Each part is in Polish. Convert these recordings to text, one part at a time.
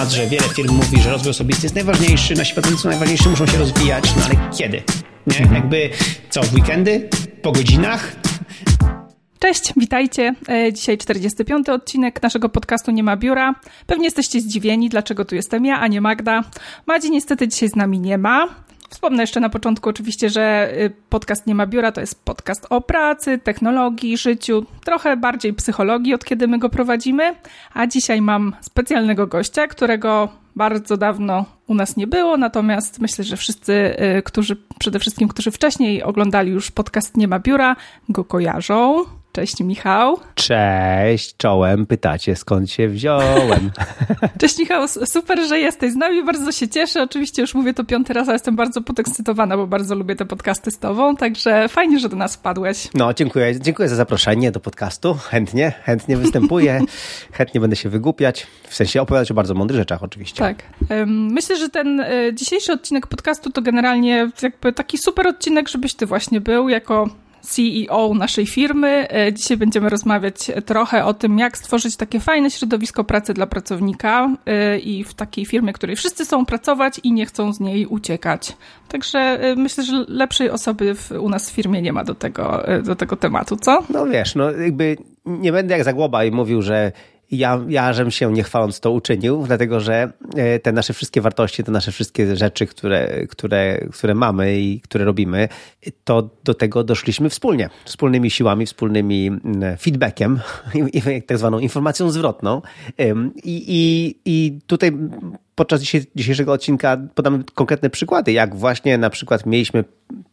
temat, że wiele firm mówi, że rozwój osobisty jest najważniejszy, nasi pracownicy są najważniejsi, muszą się rozwijać, no ale kiedy? Nie? Mhm. Jakby co, w weekendy? Po godzinach? Cześć, witajcie. E, dzisiaj 45. odcinek naszego podcastu Nie ma biura. Pewnie jesteście zdziwieni, dlaczego tu jestem ja, a nie Magda. Madzi niestety dzisiaj z nami nie ma. Wspomnę jeszcze na początku oczywiście, że y, podcast Nie ma biura to jest podcast o pracy, technologii, życiu, trochę bardziej psychologii od kiedy my go prowadzimy, a dzisiaj mam specjalnego gościa, którego bardzo dawno u nas nie było, natomiast myślę, że wszyscy, y, którzy przede wszystkim, którzy wcześniej oglądali już podcast Nie ma biura, go kojarzą. Cześć Michał. Cześć, czołem. Pytacie skąd się wziąłem. Cześć Michał, super, że jesteś z nami, bardzo się cieszę. Oczywiście już mówię to piąty raz, ale jestem bardzo podekscytowana, bo bardzo lubię te podcasty z tobą, także fajnie, że do nas wpadłeś. No, dziękuję. Dziękuję za zaproszenie do podcastu. Chętnie, chętnie występuję, chętnie będę się wygłupiać, w sensie opowiadać o bardzo mądrych rzeczach oczywiście. Tak. Myślę, że ten e, dzisiejszy odcinek podcastu to generalnie jakby taki super odcinek, żebyś ty właśnie był jako CEO naszej firmy. E, dzisiaj będziemy rozmawiać trochę o tym, jak stworzyć takie fajne środowisko pracy dla pracownika e, i w takiej firmie, której wszyscy chcą pracować i nie chcą z niej uciekać. Także e, myślę, że lepszej osoby w, u nas w firmie nie ma do tego, do tego tematu, co? No wiesz, no jakby nie będę jak Zagłoba i mówił, że ja, ja żem się nie chwaląc to uczynił, dlatego że e, te nasze wszystkie wartości, te nasze wszystkie rzeczy, które, które, które mamy i które robimy, to do tego doszliśmy wspólnie. Wspólnymi siłami, wspólnymi mm, feedbackiem, tak zwaną informacją zwrotną. I, i, i tutaj podczas dzisiejszego odcinka podamy konkretne przykłady, jak właśnie na przykład mieliśmy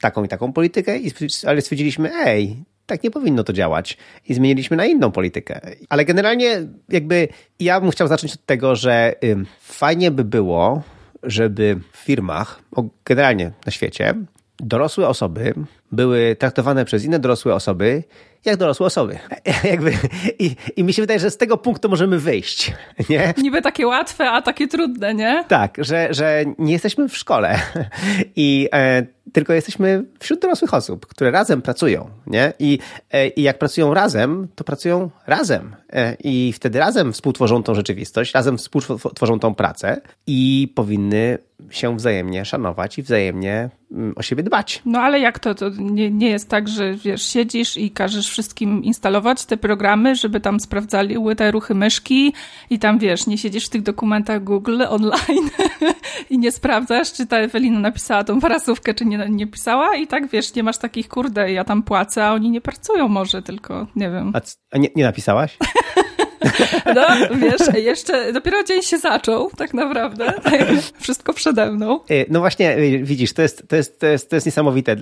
taką i taką politykę, ale stwierdziliśmy, ej, tak nie powinno to działać i zmieniliśmy na inną politykę. Ale generalnie jakby ja bym chciał zacząć od tego, że fajnie by było, żeby w firmach, generalnie na świecie, dorosłe osoby były traktowane przez inne dorosłe osoby jak dorosłe osoby. Jakby, i, I mi się wydaje, że z tego punktu możemy wyjść. Nie? Niby takie łatwe, a takie trudne, nie? Tak, że, że nie jesteśmy w szkole i e, tylko jesteśmy wśród dorosłych osób, które razem pracują. Nie? I, e, I jak pracują razem, to pracują razem. E, I wtedy razem współtworzą tą rzeczywistość, razem współtworzą tą pracę i powinny się wzajemnie szanować i wzajemnie mm, o siebie dbać. No ale jak to? To nie, nie jest tak, że wiesz, siedzisz i każesz wszystkim instalować te programy, żeby tam sprawdzali te ruchy myszki i tam wiesz, nie siedzisz w tych dokumentach Google online i nie sprawdzasz, czy ta Ewelina napisała tą prasówkę, czy nie, nie pisała i tak wiesz, nie masz takich, kurde, ja tam płacę, a oni nie pracują może, tylko nie wiem. A, a nie, nie napisałaś? No, wiesz, jeszcze dopiero dzień się zaczął, tak naprawdę. Wszystko przede mną. Y, no właśnie, y, widzisz, to jest, to jest, to jest, to jest niesamowite, y,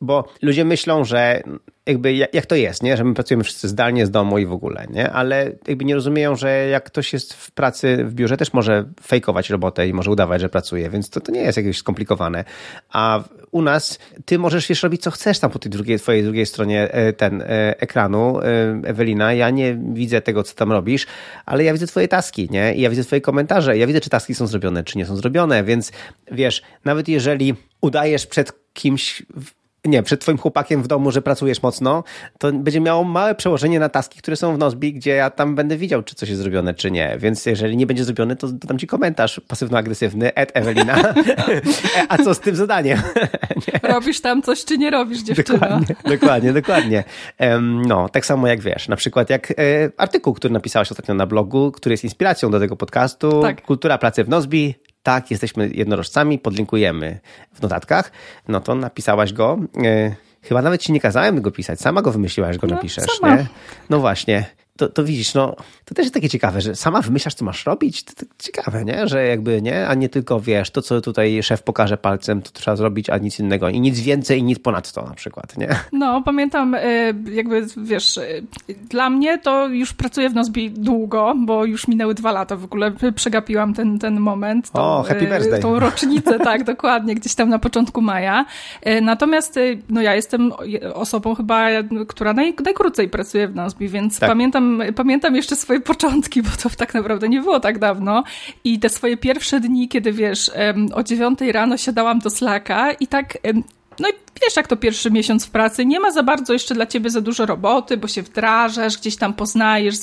bo ludzie myślą, że jakby jak to jest, nie? że my pracujemy wszyscy zdalnie z domu i w ogóle, nie? ale jakby nie rozumieją, że jak ktoś jest w pracy w biurze, też może fejkować robotę i może udawać, że pracuje, więc to, to nie jest jakieś skomplikowane. A u nas ty możesz wiesz robić co chcesz tam po tej drugiej, twojej drugiej stronie e, ten e, ekranu, e, Ewelina. Ja nie widzę tego, co tam robisz, ale ja widzę twoje taski, nie? I ja widzę twoje komentarze. Ja widzę, czy taski są zrobione, czy nie są zrobione, więc wiesz, nawet jeżeli udajesz przed kimś nie, przed twoim chłopakiem w domu, że pracujesz mocno, to będzie miało małe przełożenie na taski, które są w Nozbi, gdzie ja tam będę widział, czy coś jest zrobione, czy nie. Więc jeżeli nie będzie zrobione, to dodam ci komentarz pasywno-agresywny, Ed Ewelina. A co z tym zadaniem? robisz tam coś, czy nie robisz, dziewczyna? Dokładnie, dokładnie. dokładnie. No, tak samo jak wiesz, na przykład jak e, artykuł, który napisałaś ostatnio na blogu, który jest inspiracją do tego podcastu, tak. Kultura pracy w Nozbi, tak, jesteśmy jednorożcami, podlinkujemy w notatkach, no to napisałaś go. E, chyba nawet ci nie kazałem go pisać, sama go wymyśliłaś, go no, napiszesz, sama. nie? No właśnie to, to widzisz, no, to też jest takie ciekawe, że sama wymyślasz, co masz robić. To, to ciekawe, nie? Że jakby, nie? A nie tylko, wiesz, to, co tutaj szef pokaże palcem, to trzeba zrobić, a nic innego. I nic więcej, i nic ponad to na przykład, nie? No, pamiętam, y, jakby, wiesz, y, dla mnie to już pracuję w Nozbi długo, bo już minęły dwa lata. W ogóle przegapiłam ten, ten moment. Tą, o, happy y, birthday. Tą rocznicę, tak, dokładnie, gdzieś tam na początku maja. Natomiast, no, ja jestem osobą chyba, która naj, najkrócej pracuje w Nozbi, więc tak. pamiętam pamiętam, pamiętam jeszcze swoje początki, bo to tak naprawdę nie było tak dawno. I te swoje pierwsze dni, kiedy wiesz, o dziewiątej rano siadałam do Slacka i tak no i wiesz, jak to pierwszy miesiąc w pracy, nie ma za bardzo jeszcze dla ciebie za dużo roboty, bo się wdrażasz, gdzieś tam poznajesz,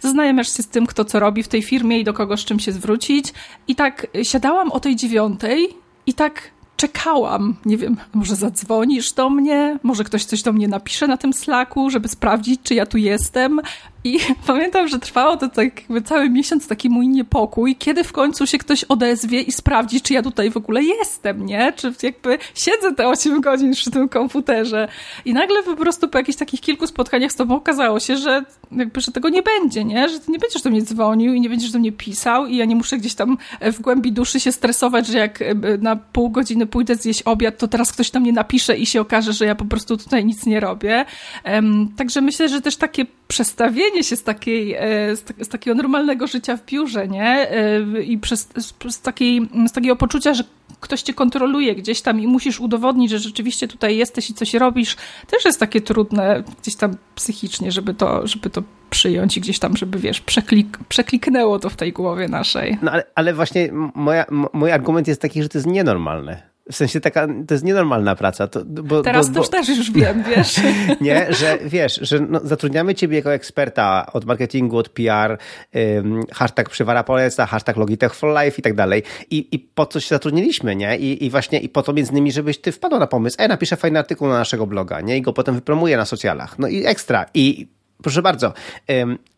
zaznajamiasz się z tym, kto co robi w tej firmie i do kogo z czym się zwrócić. I tak siadałam o tej dziewiątej i tak czekałam, nie wiem, może zadzwonisz do mnie, może ktoś coś do mnie napisze na tym Slacku, żeby sprawdzić, czy ja tu jestem. I pamiętam, że trwało to tak jakby cały miesiąc taki mój niepokój, kiedy w końcu się ktoś odezwie i sprawdzi, czy ja tutaj w ogóle jestem, nie? Czy jakby siedzę te 8 godzin przy tym komputerze. I nagle po prostu po jakichś takich kilku spotkaniach z tobą okazało się, że jakby, że tego nie będzie, nie? Że ty nie będziesz do mnie dzwonił i nie będziesz do mnie pisał i ja nie muszę gdzieś tam w głębi duszy się stresować, że jak na pół godziny pójdę zjeść obiad, to teraz ktoś tam nie napisze i się okaże, że ja po prostu tutaj nic nie robię. Um, także myślę, że też takie przestawienie się z, takiej, e, z, z, takiego normalnego życia w biurze, nie? E, I przez, z, takiej, z takiego poczucia, że ktoś cię kontroluje gdzieś tam i musisz udowodnić, że rzeczywiście tutaj jesteś i coś robisz, też jest takie trudne gdzieś tam psychicznie, żeby to, żeby to przyjąć i gdzieś tam, żeby wiesz, przeklik, przekliknęło to w tej głowie naszej. No ale, ale właśnie moja, mój argument jest taki, że to jest nienormalne. W sensie taka, to jest nienormalna praca. To, bo, Teraz bo, bo, też już wiem, wiesz. nie, że wiesz, że no, zatrudniamy ciebie jako eksperta od marketingu, od PR, um, hashtag przywara poleca, hashtag Logitech for life i tak dalej. I, I po co się zatrudniliśmy, nie? I, I właśnie i po to między innymi, żebyś ty wpadł na pomysł, e, napiszę fajny artykuł na naszego bloga, nie? I go potem wypromuję na socjalach. No i ekstra. I Proszę bardzo.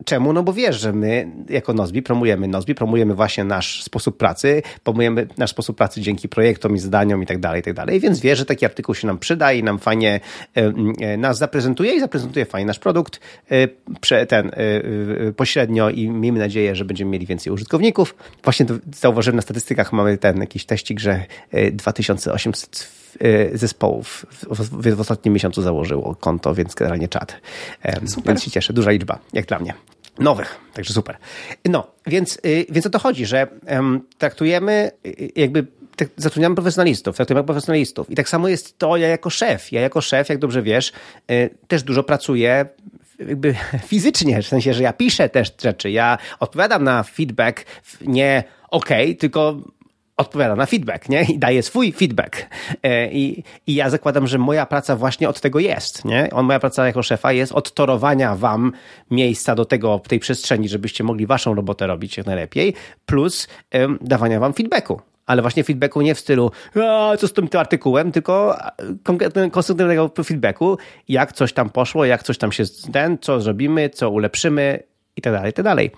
Czemu? No bo wiesz, że my jako Nozbi promujemy Nozbi, promujemy właśnie nasz sposób pracy, promujemy nasz sposób pracy dzięki projektom i zadaniom i tak dalej, i tak dalej. Więc wiesz, że taki artykuł się nam przyda i nam fajnie e, nas zaprezentuje i zaprezentuje fajnie nasz produkt e, ten e, pośrednio i miejmy nadzieję, że będziemy mieli więcej użytkowników. Właśnie zauważyłem na statystykach, mamy ten jakiś teścik, że 2800 Y, zespołów w, w ostatnim miesiącu założyło konto, więc generalnie czat. Super. Więc się cieszę, duża liczba, jak dla mnie. Nowych, także super. No, więc, y, więc o to chodzi, że traktujemy y, jakby tak, zatrudniamy profesjonalistów, traktujemy jak profesjonalistów. I tak samo jest to ja jako szef. Ja jako szef, jak dobrze wiesz, też dużo pracuję jakby fizycznie, w sensie, że ja piszę też rzeczy, ja odpowiadam na feedback nie ok, tylko odpowiada na feedback, nie? I daje swój feedback. E, I, I ja zakładam, że moja praca właśnie od tego jest, nie? Moja praca jako szefa jest od torowania wam miejsca do tego, tej przestrzeni, żebyście mogli waszą robotę robić jak najlepiej, plus um, dawania wam feedbacku ale właśnie feedbacku nie w stylu co z tym, tym artykułem, tylko konstruktywnego feedbacku, jak coś tam poszło, jak coś tam się ten, co zrobimy, co ulepszymy i tak dalej, i tak dalej.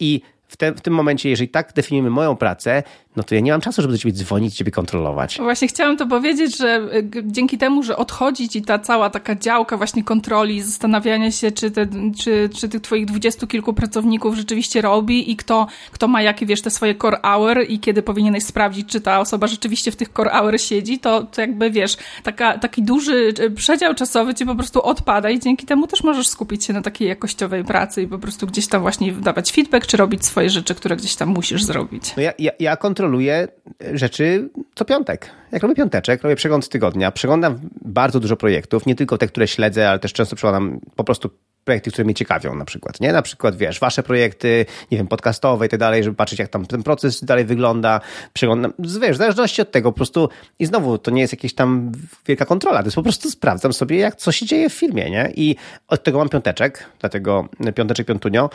I w, te, w tym momencie, jeżeli tak definiujemy moją pracę, no to ja nie mam czasu, żeby do ciebie dzwonić, ciebie kontrolować. Właśnie chciałam to powiedzieć, że y, dzięki temu, że odchodzi ci ta cała taka działka właśnie kontroli, zastanawiania się, czy, te, czy, czy tych twoich dwudziestu kilku pracowników rzeczywiście robi i kto, kto ma jakie, wiesz, te swoje core hour i kiedy powinieneś sprawdzić, czy ta osoba rzeczywiście w tych core hour siedzi, to, to jakby, wiesz, taka, taki duży y, przedział czasowy ci po prostu odpada i dzięki temu też możesz skupić się na takiej jakościowej pracy i po prostu gdzieś tam właśnie dawać feedback, czy robić swoje rzeczy, które gdzieś tam musisz zrobić. No ja, ja, ja kontroluję rzeczy co piątek. Jak robię piąteczek, robię przegląd tygodnia, przeglądam bardzo dużo projektów, nie tylko te, które śledzę, ale też często przeglądam po prostu projekty, które mnie ciekawią na przykład, nie? Na przykład, wiesz, wasze projekty, nie wiem, podcastowe i tak dalej, żeby patrzeć, jak tam ten proces dalej wygląda, przeglądam, wiesz, w zależności od tego po prostu i znowu, to nie jest jakieś tam wielka kontrola, to jest po prostu sprawdzam sobie, jak co się dzieje w filmie, nie? I od tego mam piąteczek, dlatego piąteczek, piątunio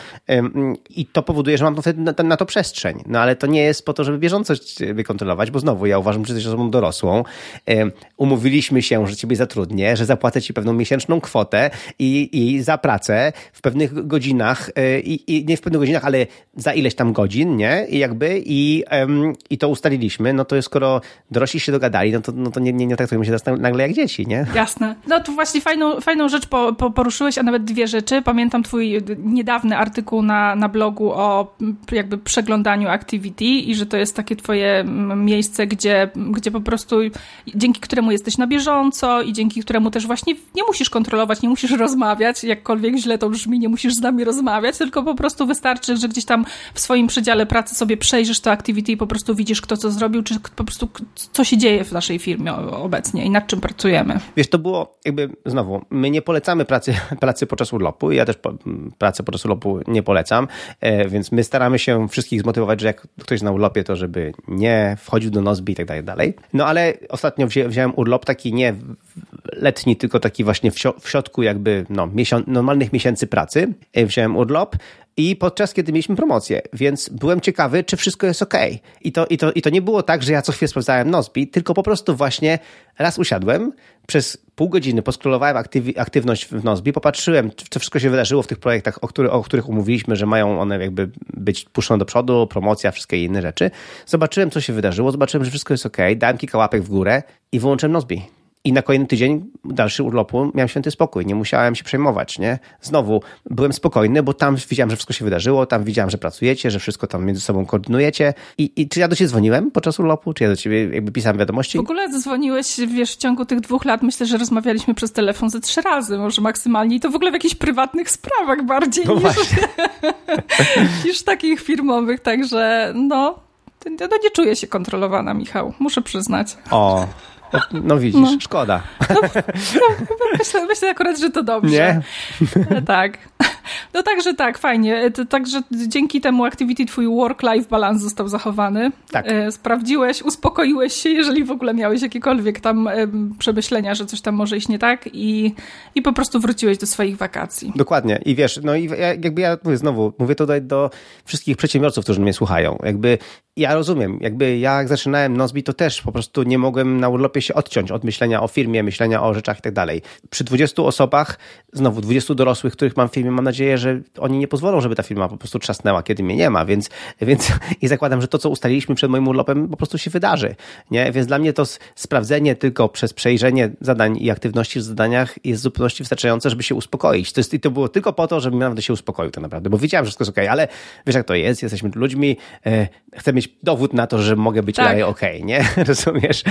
i to powoduje, że mam na, na to przestrzeń, no ale to nie jest po to, żeby bieżącość wykontrolować, bo znowu, ja uważam, że jesteś osobą dorosłą, umówiliśmy się, że ciebie zatrudnię, że zapłacę ci pewną miesięczną kwotę i, i za pracę pracę w pewnych godzinach e, i, i, nie w pewnych godzinach, ale za ileś tam godzin, nie? I jakby i, um, i to ustaliliśmy, no to skoro dorośli się dogadali, no to, no to nie, nie, nie traktujemy się nagle jak dzieci, nie? Jasne. No to właśnie fajną, fajną rzecz po, po poruszyłeś, a nawet dwie rzeczy. Pamiętam twój niedawny artykuł na, na blogu o jakby przeglądaniu Activity i że to jest takie twoje miejsce, gdzie, gdzie po prostu dzięki któremu jesteś na bieżąco i dzięki któremu też właśnie nie musisz kontrolować, nie musisz rozmawiać, jakkolwiek jak źle to brzmi, nie musisz z nami rozmawiać, tylko po prostu wystarczy, że gdzieś tam w swoim przedziale pracy sobie przejrzysz to activity i po prostu widzisz, kto co zrobił, czy po prostu co się dzieje w naszej firmie obecnie i nad czym pracujemy. Wiesz, to było jakby, znowu, my nie polecamy pracy, pracy podczas urlopu, ja też po, pracę podczas urlopu nie polecam, e, więc my staramy się wszystkich zmotywować, że jak ktoś na urlopie, to żeby nie wchodził do Nozbi i tak dalej. No ale ostatnio wzię, wziąłem urlop taki nie letni, tylko taki właśnie w, środku jakby no, miesiąc, miesięcy pracy. E, wziąłem urlop i podczas kiedy mieliśmy promocję, więc byłem ciekawy, czy wszystko jest ok. I to, i to, i to nie było tak, że ja co chwilę sprawdzałem Nozbi, tylko po prostu właśnie raz usiadłem, przez pół godziny poskrolowałem aktyw, aktywność w Nozbi, popatrzyłem, co wszystko się wydarzyło w tych projektach, o, który, o których umówiliśmy, że mają one jakby być puszczone do przodu, promocja, wszystkie inne rzeczy. Zobaczyłem, co się wydarzyło, zobaczyłem, że wszystko jest ok, dałem kilka łapek w górę i wyłączyłem Nozbi. I na kolejny tydzień dalszy urlopu miałem święty spokój, nie musiałem się przejmować, nie? Znowu byłem spokojny, bo tam widziałem, że wszystko się wydarzyło, tam widziałem, że pracujecie, że wszystko tam między sobą koordynujecie. I, i czy ja do ciebie dzwoniłem podczas urlopu, czy ja do ciebie jakby pisałem wiadomości? W ogóle dzwoniłeś, wiesz, w ciągu tych dwóch lat myślę, że rozmawialiśmy przez telefon ze trzy razy, może maksymalnie. I to w ogóle w jakichś prywatnych sprawach bardziej no niż, niż takich firmowych, także no, no nie czuję się kontrolowana, Michał, muszę przyznać. O, no widzisz, no. szkoda. No, no, myślę, myślę akurat, że to dobrze. Nie? Tak. No także tak, fajnie. Także dzięki temu Activity twój work-life balance został zachowany. Tak. E, sprawdziłeś, uspokoiłeś się, jeżeli w ogóle miałeś jakiekolwiek tam przemyślenia, że coś tam może iść nie tak i, i po prostu wróciłeś do swoich wakacji. Dokładnie. I wiesz, no i jakby ja mówię znowu, mówię tutaj do wszystkich przedsiębiorców, którzy mnie słuchają. Jakby ja rozumiem, jakby ja jak zaczynałem Nozbi, to też po prostu nie mogłem na urlopie się odciąć od myślenia o firmie, myślenia o rzeczach i tak dalej. Przy 20 osobach, znowu 20 dorosłych, których mam w firmie, mam nadzieję, że oni nie pozwolą, żeby ta firma po prostu trzasnęła, kiedy mnie nie ma, więc, więc i zakładam, że to, co ustaliliśmy przed moim urlopem, po prostu się wydarzy. Nie? Więc dla mnie to sprawdzenie tylko przez przejrzenie zadań i aktywności w zadaniach jest w zupełności wystarczające, żeby się uspokoić. To jest, I to było tylko po to, żebym naprawdę się uspokoił tak naprawdę, bo wiedziałem, że wszystko jest okej, okay, ale wiesz jak to jest, jesteśmy ludźmi, e, chcę mieć dowód na to, że mogę być tak. dalej okej, okay, nie? Rozumiesz?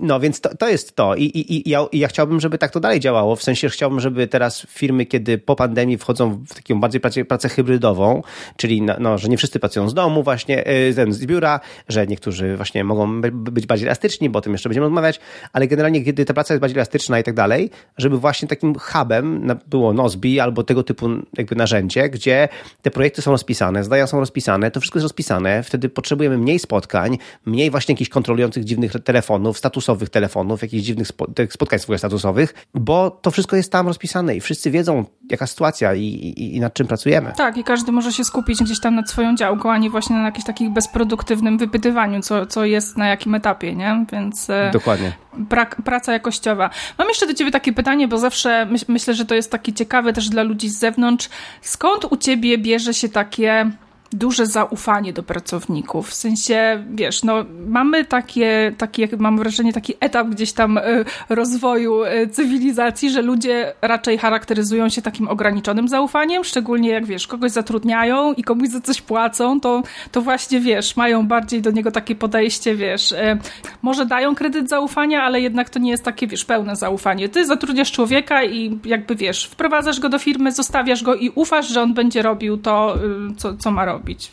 No więc to, to jest to I, i, i, ja, ja chciałbym, żeby tak to dalej działało, w sensie, chciałbym, żeby teraz firmy, kiedy po pandemii wchodzą w taką bardziej pracę, pracę hybrydową, czyli no, że nie wszyscy pracują z domu właśnie, y, z biura, że niektórzy właśnie mogą być bardziej elastyczni, bo o tym jeszcze będziemy rozmawiać, ale generalnie kiedy ta praca jest bardziej elastyczna i tak dalej, żeby właśnie takim hubem było Nozbi albo tego typu jakby narzędzie, gdzie te projekty są rozpisane, zdania są rozpisane, to wszystko jest rozpisane, wtedy potrzebujemy mniej spotkań, mniej właśnie jakichś kontrolujących dziwnych telefonów, statusowych telefonów, jakichś dziwnych spotkań w ogóle statusowych, bo to wszystko jest tam rozpisane i wszyscy wiedzą, jaka sytuacja i, i, i, nad czym pracujemy. Tak, i każdy może się skupić gdzieś tam nad swoją działką, a nie właśnie na jakimś takim bezproduktywnym wypytywaniu, co, co jest na jakim etapie, nie? Więc... E, Dokładnie. Pra, praca jakościowa. Mam jeszcze do ciebie takie pytanie, bo zawsze myśl, myślę, że to jest takie ciekawe też dla ludzi z zewnątrz. Skąd u ciebie bierze się takie duże zaufanie do pracowników. W sensie, wiesz, no, mamy takie, takie, mam wrażenie, taki etap gdzieś tam y, rozwoju y, cywilizacji, że ludzie raczej charakteryzują się takim ograniczonym zaufaniem, szczególnie jak, wiesz, kogoś zatrudniają i komuś za coś płacą, to, to właśnie, wiesz, mają bardziej do niego takie podejście, wiesz, y, może dają kredyt zaufania, ale jednak to nie jest takie, wiesz, pełne zaufanie. Ty zatrudniasz człowieka i jakby, wiesz, wprowadzasz go do firmy, zostawiasz go i ufasz, że on będzie robił to, co, co ma robić robić.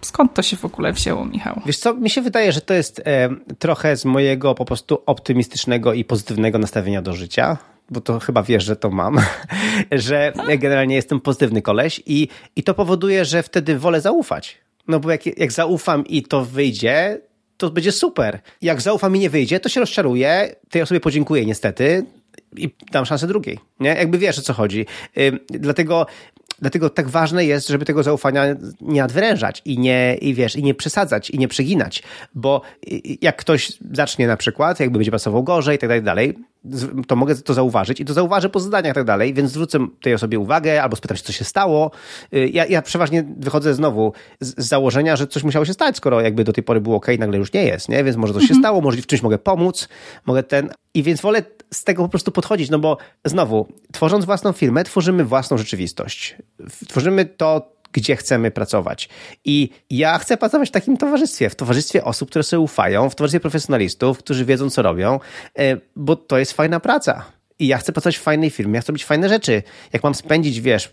Skąd to się w ogóle wzięło, Michał? Wiesz co, mi się wydaje, że to jest e, trochę z mojego po prostu optymistycznego i pozytywnego nastawienia do życia bo to chyba wiesz, że to mam, że generalnie jestem pozytywny koleś i, i to powoduje, że wtedy wolę zaufać. No bo jak, jak zaufam i to wyjdzie, to będzie super. Jak zaufam i nie wyjdzie, to się rozczaruję, tej osobie podziękuję niestety i dam szansę drugiej. Nie? Jakby wiesz o co chodzi. dlatego Dlatego tak ważne jest, żeby tego zaufania nie nadwyrężać i nie, i wiesz, i nie przesadzać, i nie przeginać, bo jak ktoś zacznie na przykład, jakby będzie pracował gorzej i tak dalej, dalej, to mogę to zauważyć i to zauważę po zadaniach i tak dalej, więc zwrócę tej osobie uwagę albo spytam się, co się stało. Y, ja, ja przeważnie wychodzę znowu z, z, założenia, że coś musiało się stać, skoro jakby do tej pory było ok, nagle już nie jest, nie? Więc może coś się mhm. stało, może w czymś mogę pomóc, mogę ten... I więc wolę z tego po prostu podchodzić, no bo znowu, tworząc własną firmę, tworzymy własną rzeczywistość. Tworzymy to, gdzie chcemy pracować. I ja chcę pracować w takim towarzystwie, w towarzystwie osób, które sobie ufają, w towarzystwie profesjonalistów, którzy wiedzą, co robią, e, bo to jest fajna praca. I ja chcę pracować w fajnej firmie, ja chcę robić fajne rzeczy. Jak mam spędzić, wiesz,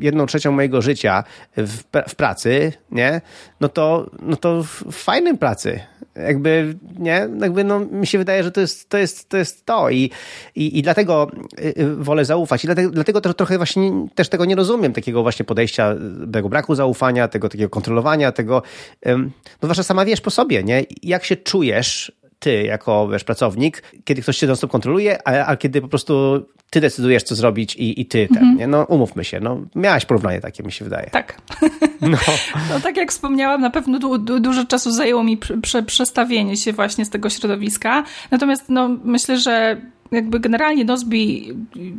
jedną trzecią mojego życia w, w pracy, nie? No to, no to w fajnej pracy. Jakby, nie? Jakby, no, mi się wydaje, że to jest to. Jest, to, jest to. I, i, I dlatego y, y, wolę zaufać. I dlatego, dlatego też trochę właśnie też tego nie rozumiem, takiego właśnie podejścia, tego braku zaufania, tego takiego kontrolowania, tego, no zwłaszcza sama wiesz po sobie, nie? Jak się czujesz ty jako wiesz, pracownik, kiedy ktoś cię non kontroluje, a, a, kiedy po prostu ty decydujesz, co zrobić i, i ty ten, nie? No umówmy się, no miałaś porównanie takie, mi się wydaje. Tak. No, no tak jak wspomniałam, na pewno du du dużo czasu zajęło mi prze przestawienie się właśnie z tego środowiska. Natomiast no, myślę, że jakby generalnie Nozbi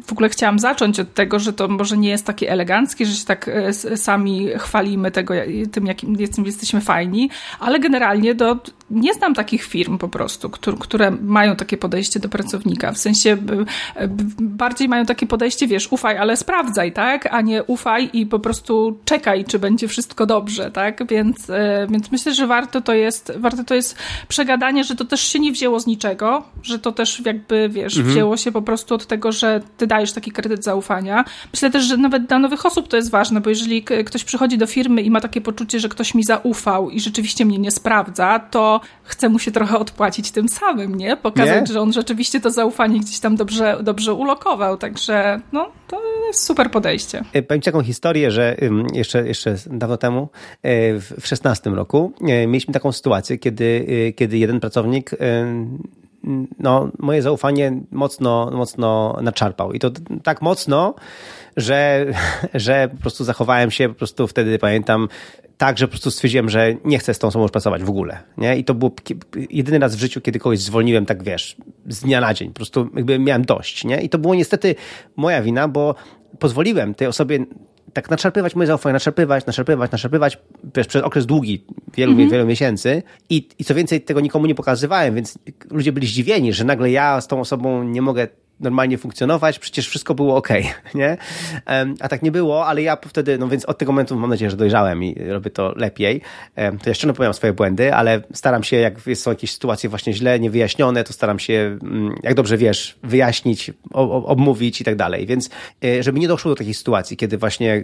w ogóle chciałam zacząć od tego, że to może nie jest takie eleganckie, że się tak e, sami chwalimy tego, tym, jakim jesteśmy fajni, ale generalnie do, nie znam takich firm po prostu, które, mają takie podejście do pracownika. W sensie bardziej mają takie podejście, wiesz, ufaj, ale sprawdzaj, tak? A nie ufaj i po prostu czekaj, czy będzie wszystko dobrze, tak? Więc, e, więc myślę, że warto to jest, warto to jest przegadanie, że to też się nie wzięło z niczego, że to też jakby, wiesz, mhm. wzięło się po prostu od tego, że ty dajesz taki kredyt zaufania. Myślę też, że nawet dla nowych osób to jest ważne, bo jeżeli ktoś przychodzi do firmy i ma takie poczucie, że ktoś mi zaufał i rzeczywiście mnie nie sprawdza, to chce mu się trochę odpłacić tym samym, nie? Pokazać, nie? że on rzeczywiście to zaufanie gdzieś tam dobrze, dobrze ulokował, także no, to jest super podejście. E, powiem ci taką historię, że jeszcze, jeszcze dawno temu, e, w 16 roku, e, mieliśmy taką sytuację, kiedy, kiedy jeden pracownik no, moje zaufanie mocno, mocno naczarpał. I to tak mocno, że, że po prostu zachowałem się, po prostu wtedy pamiętam, tak, że po prostu stwierdziłem, że nie chcę z tą osobą już pracować w ogóle. Nie? I to był jedyny raz w życiu, kiedy kogoś zwolniłem, tak wiesz, z dnia na dzień. Po prostu jakby miałem dość. Nie? I to było niestety moja wina, bo pozwoliłem tej osobie tak naczerpywać moje zaufanie, naczerpywać, naczerpywać, naczerpywać wiesz, przez okres długi, wielu, mm -hmm. wielu miesięcy I, i co więcej tego nikomu nie pokazywałem, więc ludzie byli zdziwieni, że nagle ja z tą osobą nie mogę normalnie funkcjonować, przecież wszystko było ok, nie? A tak nie było, ale ja wtedy, no więc od tego momentu mam nadzieję, że dojrzałem i robię to lepiej. To jeszcze nie powiem swoje błędy, ale staram się, jak są jakieś sytuacje właśnie źle, niewyjaśnione, to staram się, mm, jak dobrze wiesz, wyjaśnić, obmówić i tak dalej. Więc e, żeby nie doszło do takiej sytuacji, kiedy właśnie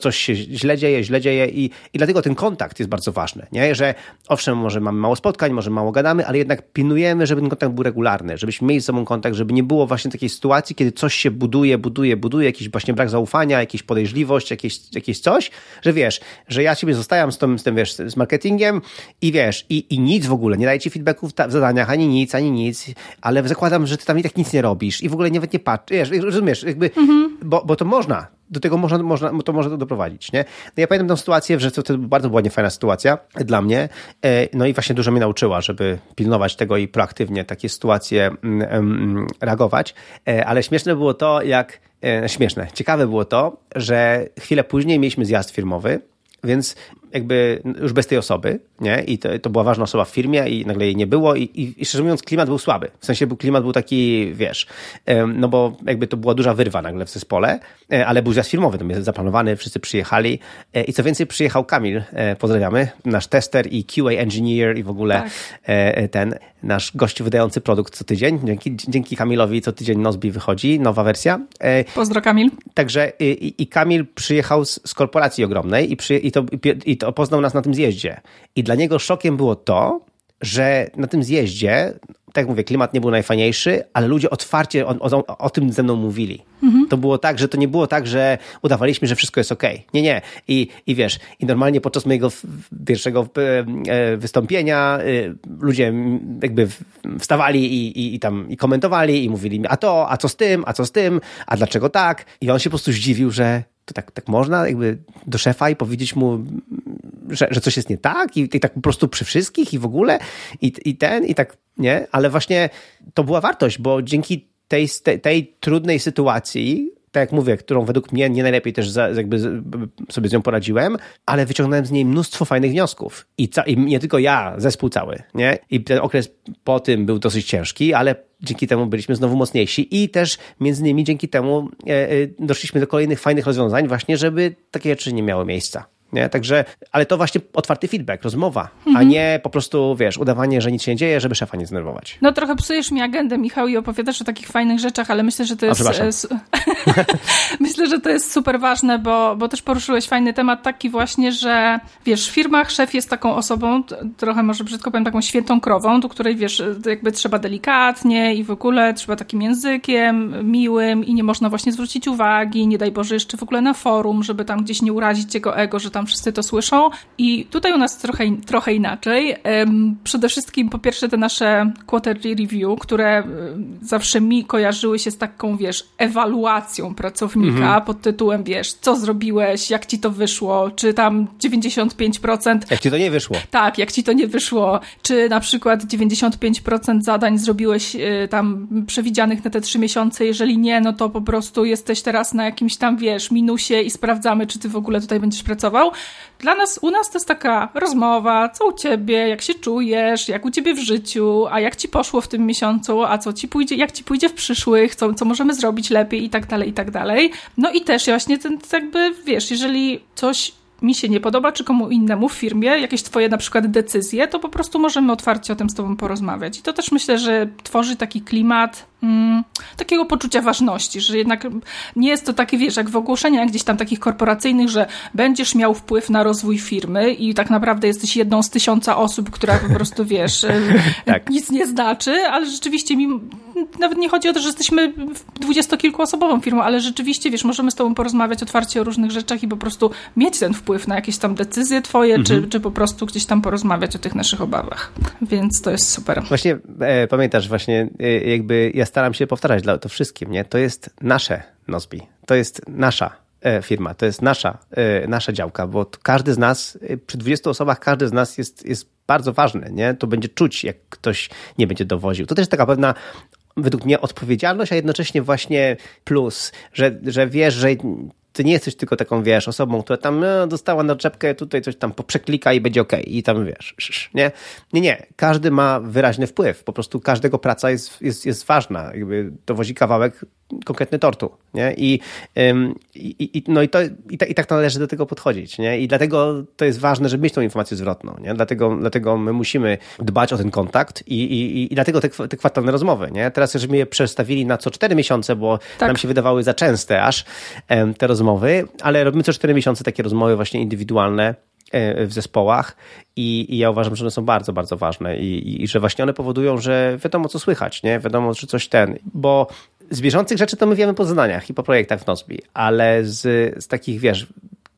coś się źle dzieje, źle dzieje i, i dlatego ten kontakt jest bardzo ważny, nie? Że owszem, może mamy mało spotkań, może mało gadamy, ale jednak pilnujemy, żeby ten kontakt był regularny, żebyśmy mieli z sobą kontakt, żeby nie było właśnie takiej sytuacji, kiedy coś się buduje, buduje, buduje, jakiś właśnie brak zaufania, jakieś podejrzliwość, jakieś, jakieś coś, że wiesz, że ja ciebie zostawiam z tym, z tym wiesz, z marketingiem i wiesz, i, i nic w ogóle, nie daję ci feedbacków w zadaniach, ani nic, ani nic, ale zakładam, że ty tam i tak nic nie robisz i w ogóle nawet nie patrzysz, wiesz, rozumiesz, jakby, mhm. bo, bo to można, do tego można, można, to może doprowadzić, nie? No ja pamiętam tę sytuację, że to, to bardzo była niefajna sytuacja dla mnie, e, no i właśnie dużo mnie nauczyła, żeby pilnować tego i proaktywnie takie sytuacje mm, reagować, e, ale śmieszne było to, jak, e, śmieszne, ciekawe było to, że chwilę później mieliśmy zjazd firmowy, więc jakby już bez tej osoby, nie? I to, to była ważna osoba w firmie i nagle jej nie było i, i, i szczerze mówiąc klimat był słaby. W sensie był, klimat był taki, wiesz, no bo jakby to była duża wyrwa nagle w zespole, e, ale był zjazd firmowy, to jest zaplanowany, wszyscy przyjechali e, i co więcej przyjechał Kamil, e, pozdrawiamy, nasz tester i QA engineer i w ogóle tak. ten nasz gościu wydający produkt co tydzień. Dzięki, dzięki Kamilowi co tydzień Nozbi wychodzi, nowa wersja. Pozdro Kamil. Także i, i Kamil przyjechał z, z korporacji ogromnej i, przy, i, to, i to poznał nas na tym zjeździe. I dla niego szokiem było to, że na tym zjeździe, tak jak mówię, klimat nie był najfajniejszy, ale ludzie otwarcie o, o, o tym ze mną mówili. Mhm. To było tak, że to nie było tak, że udawaliśmy, że wszystko jest okej. Okay. Nie, nie. I, I wiesz, i normalnie podczas mojego pierwszego e, e, wystąpienia e, ludzie jakby wstawali i, i, i tam i komentowali i mówili mi, a to, a co z tym, a co z tym, a dlaczego tak? I on się po prostu zdziwił, że to tak, tak można jakby do szefa i powiedzieć mu, że, że coś jest nie tak i, i tak po prostu przy wszystkich i w ogóle i, i ten i tak, nie? Ale właśnie to była wartość, bo dzięki tej, tej, tej trudnej sytuacji tak jak mówię, którą według mnie nie najlepiej też za, jakby sobie z nią poradziłem, ale wyciągnąłem z niej mnóstwo fajnych wniosków. I, ca, I nie tylko ja, zespół cały, nie? I ten okres po tym był dosyć ciężki, ale dzięki temu byliśmy znowu mocniejsi i też między innymi dzięki temu e, e, doszliśmy do kolejnych fajnych rozwiązań właśnie, żeby takie rzeczy nie miały miejsca. Nie? Także, ale to właśnie otwarty feedback, rozmowa, Mhm. a nie po prostu, wiesz, udawanie, że nic się nie dzieje, żeby szefa nie zdenerwować. No trochę psujesz mi agendę, Michał, i opowiadasz o takich fajnych rzeczach, ale myślę, że to A, jest... przepraszam. e, myślę, że to jest super ważne, bo, bo też poruszyłeś fajny temat taki właśnie, że wiesz, w firmach szef jest taką osobą, trochę może brzydko powiem, taką świętą krową, do której wiesz, jakby trzeba delikatnie i w ogóle trzeba takim językiem miłym i nie można właśnie zwrócić uwagi, nie daj Boże jeszcze w ogóle na forum, żeby tam gdzieś nie urazić jego ego, że tam wszyscy to słyszą. I tutaj u nas trochę, trochę inaczej. Przede wszystkim po pierwsze te nasze quarterly review, które zawsze mi kojarzyły się z taką, wiesz, ewaluacją pracownika pod tytułem, wiesz, co zrobiłeś, jak ci to wyszło, czy tam 95% Jak ci to nie wyszło? tak, jak ci to nie wyszło, czy na przykład 95% zadań zrobiłeś y, tam przewidzianych na te trzy miesiące, jeżeli nie, no to po prostu jesteś teraz na jakimś tam, wiesz, minusie i sprawdzamy, czy ty w ogóle tutaj będziesz pracował. Dla nas, u nas to jest taka rozmowa, co u ciebie, jak się czujesz, jak u ciebie w życiu, a jak ci poszło w tym miesiącu, a co ci pójdzie, jak ci pójdzie w przyszłych, co, co możemy zrobić lepiej i tak dalej, i tak dalej. No i też właśnie ten, jakby, wiesz, jeżeli coś mi się nie podoba, czy komu innemu w firmie, jakieś twoje na przykład decyzje, to po prostu możemy otwarcie o tym z tobą porozmawiać. I to też myślę, że tworzy taki klimat mm, takiego poczucia ważności, że jednak nie jest to takie, wiesz, jak w ogłoszeniach gdzieś tam takich korporacyjnych, że będziesz miał wpływ na rozwój firmy i tak naprawdę jesteś jedną z tysiąca osób, która po prostu, wiesz, Tak. nic nie znaczy, ale rzeczywiście mi nawet nie chodzi o to, że jesteśmy dwudziestokilkuosobową firmą, ale rzeczywiście, wiesz, możemy z tobą porozmawiać otwarcie o różnych rzeczach i po prostu mieć ten wpływ na jakieś tam decyzje twoje, czy, czy po prostu gdzieś tam porozmawiać o tych naszych obawach. Więc to jest super. Właśnie e, pamiętasz, właśnie e, jakby ja staram się powtarzać dla to wszystkim, nie? To jest nasze Nozbi, to jest nasza e, firma, to jest nasza, e, nasza działka, bo każdy z nas, e, przy 20 osobach każdy z nas jest, jest bardzo ważny, nie? To będzie czuć, jak ktoś nie będzie dowoził. To też taka pewna według mnie odpowiedzialność, a jednocześnie właśnie plus, że, że wiesz, że ty nie jesteś tylko taką, wiesz, osobą, która tam no, dostała na czepkę, tutaj coś tam poprzeklika i będzie okej. I tam, wiesz, sz, nie? Nie, nie. Każdy ma wyraźny wpływ. Po prostu każdego praca jest, jest, jest ważna. Jakby dowozi kawałek konkretny tortu, nie? I, i, i, no i, to, i, ta, i tak należy do tego podchodzić, nie? I dlatego to jest ważne, żeby mieć tą informację zwrotną, nie? Dlatego, dlatego my musimy dbać o ten kontakt i, i, i dlatego te, te kwartalne rozmowy, nie? Teraz żeśmy je przestawili na co cztery miesiące, bo Tak. nam się wydawały za częste aż te rozmowy, ale robimy co cztery miesiące takie rozmowy właśnie indywidualne e, w zespołach i, i ja uważam, że one są bardzo, bardzo ważne i, i, i że właśnie one powodują, że wiadomo co słychać, nie? Wiadomo, że coś ten, bo z bieżących rzeczy to my wiemy po zadaniach i po projektach w Nozbi, ale z, z takich, wiesz,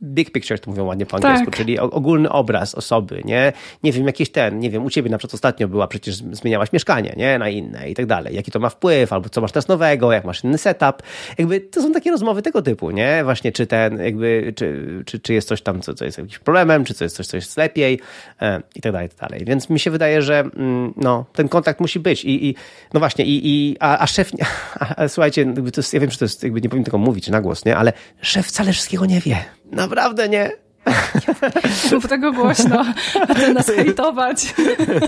big picture, to mówią ładnie po angielsku, Tak. czyli ogólny obraz osoby, nie? Nie wiem, jakieś ten, nie wiem, u ciebie na przykład ostatnio była, przecież zmieniałaś mieszkanie, nie? Na inne i tak dalej. Jaki to ma wpływ, albo co masz teraz nowego, jak masz inny setup. Jakby to są takie rozmowy tego typu, nie? Właśnie, czy ten, jakby, czy, czy, czy jest coś tam, co, co jest jakimś problemem, czy co jest coś, co jest lepiej e, i tak dalej, i tak dalej. Więc mi się wydaje, że mm, no, ten kontakt musi być i, i no właśnie, i, i a, a szef, a, a, słuchajcie, jakby to jest, ja wiem, że to jest, jakby nie powinien tego mówić na głos, nie? Ale szef wcale wszystkiego nie wie. Naprawdę nie. Mów tego głośno, a ty nas hejtować.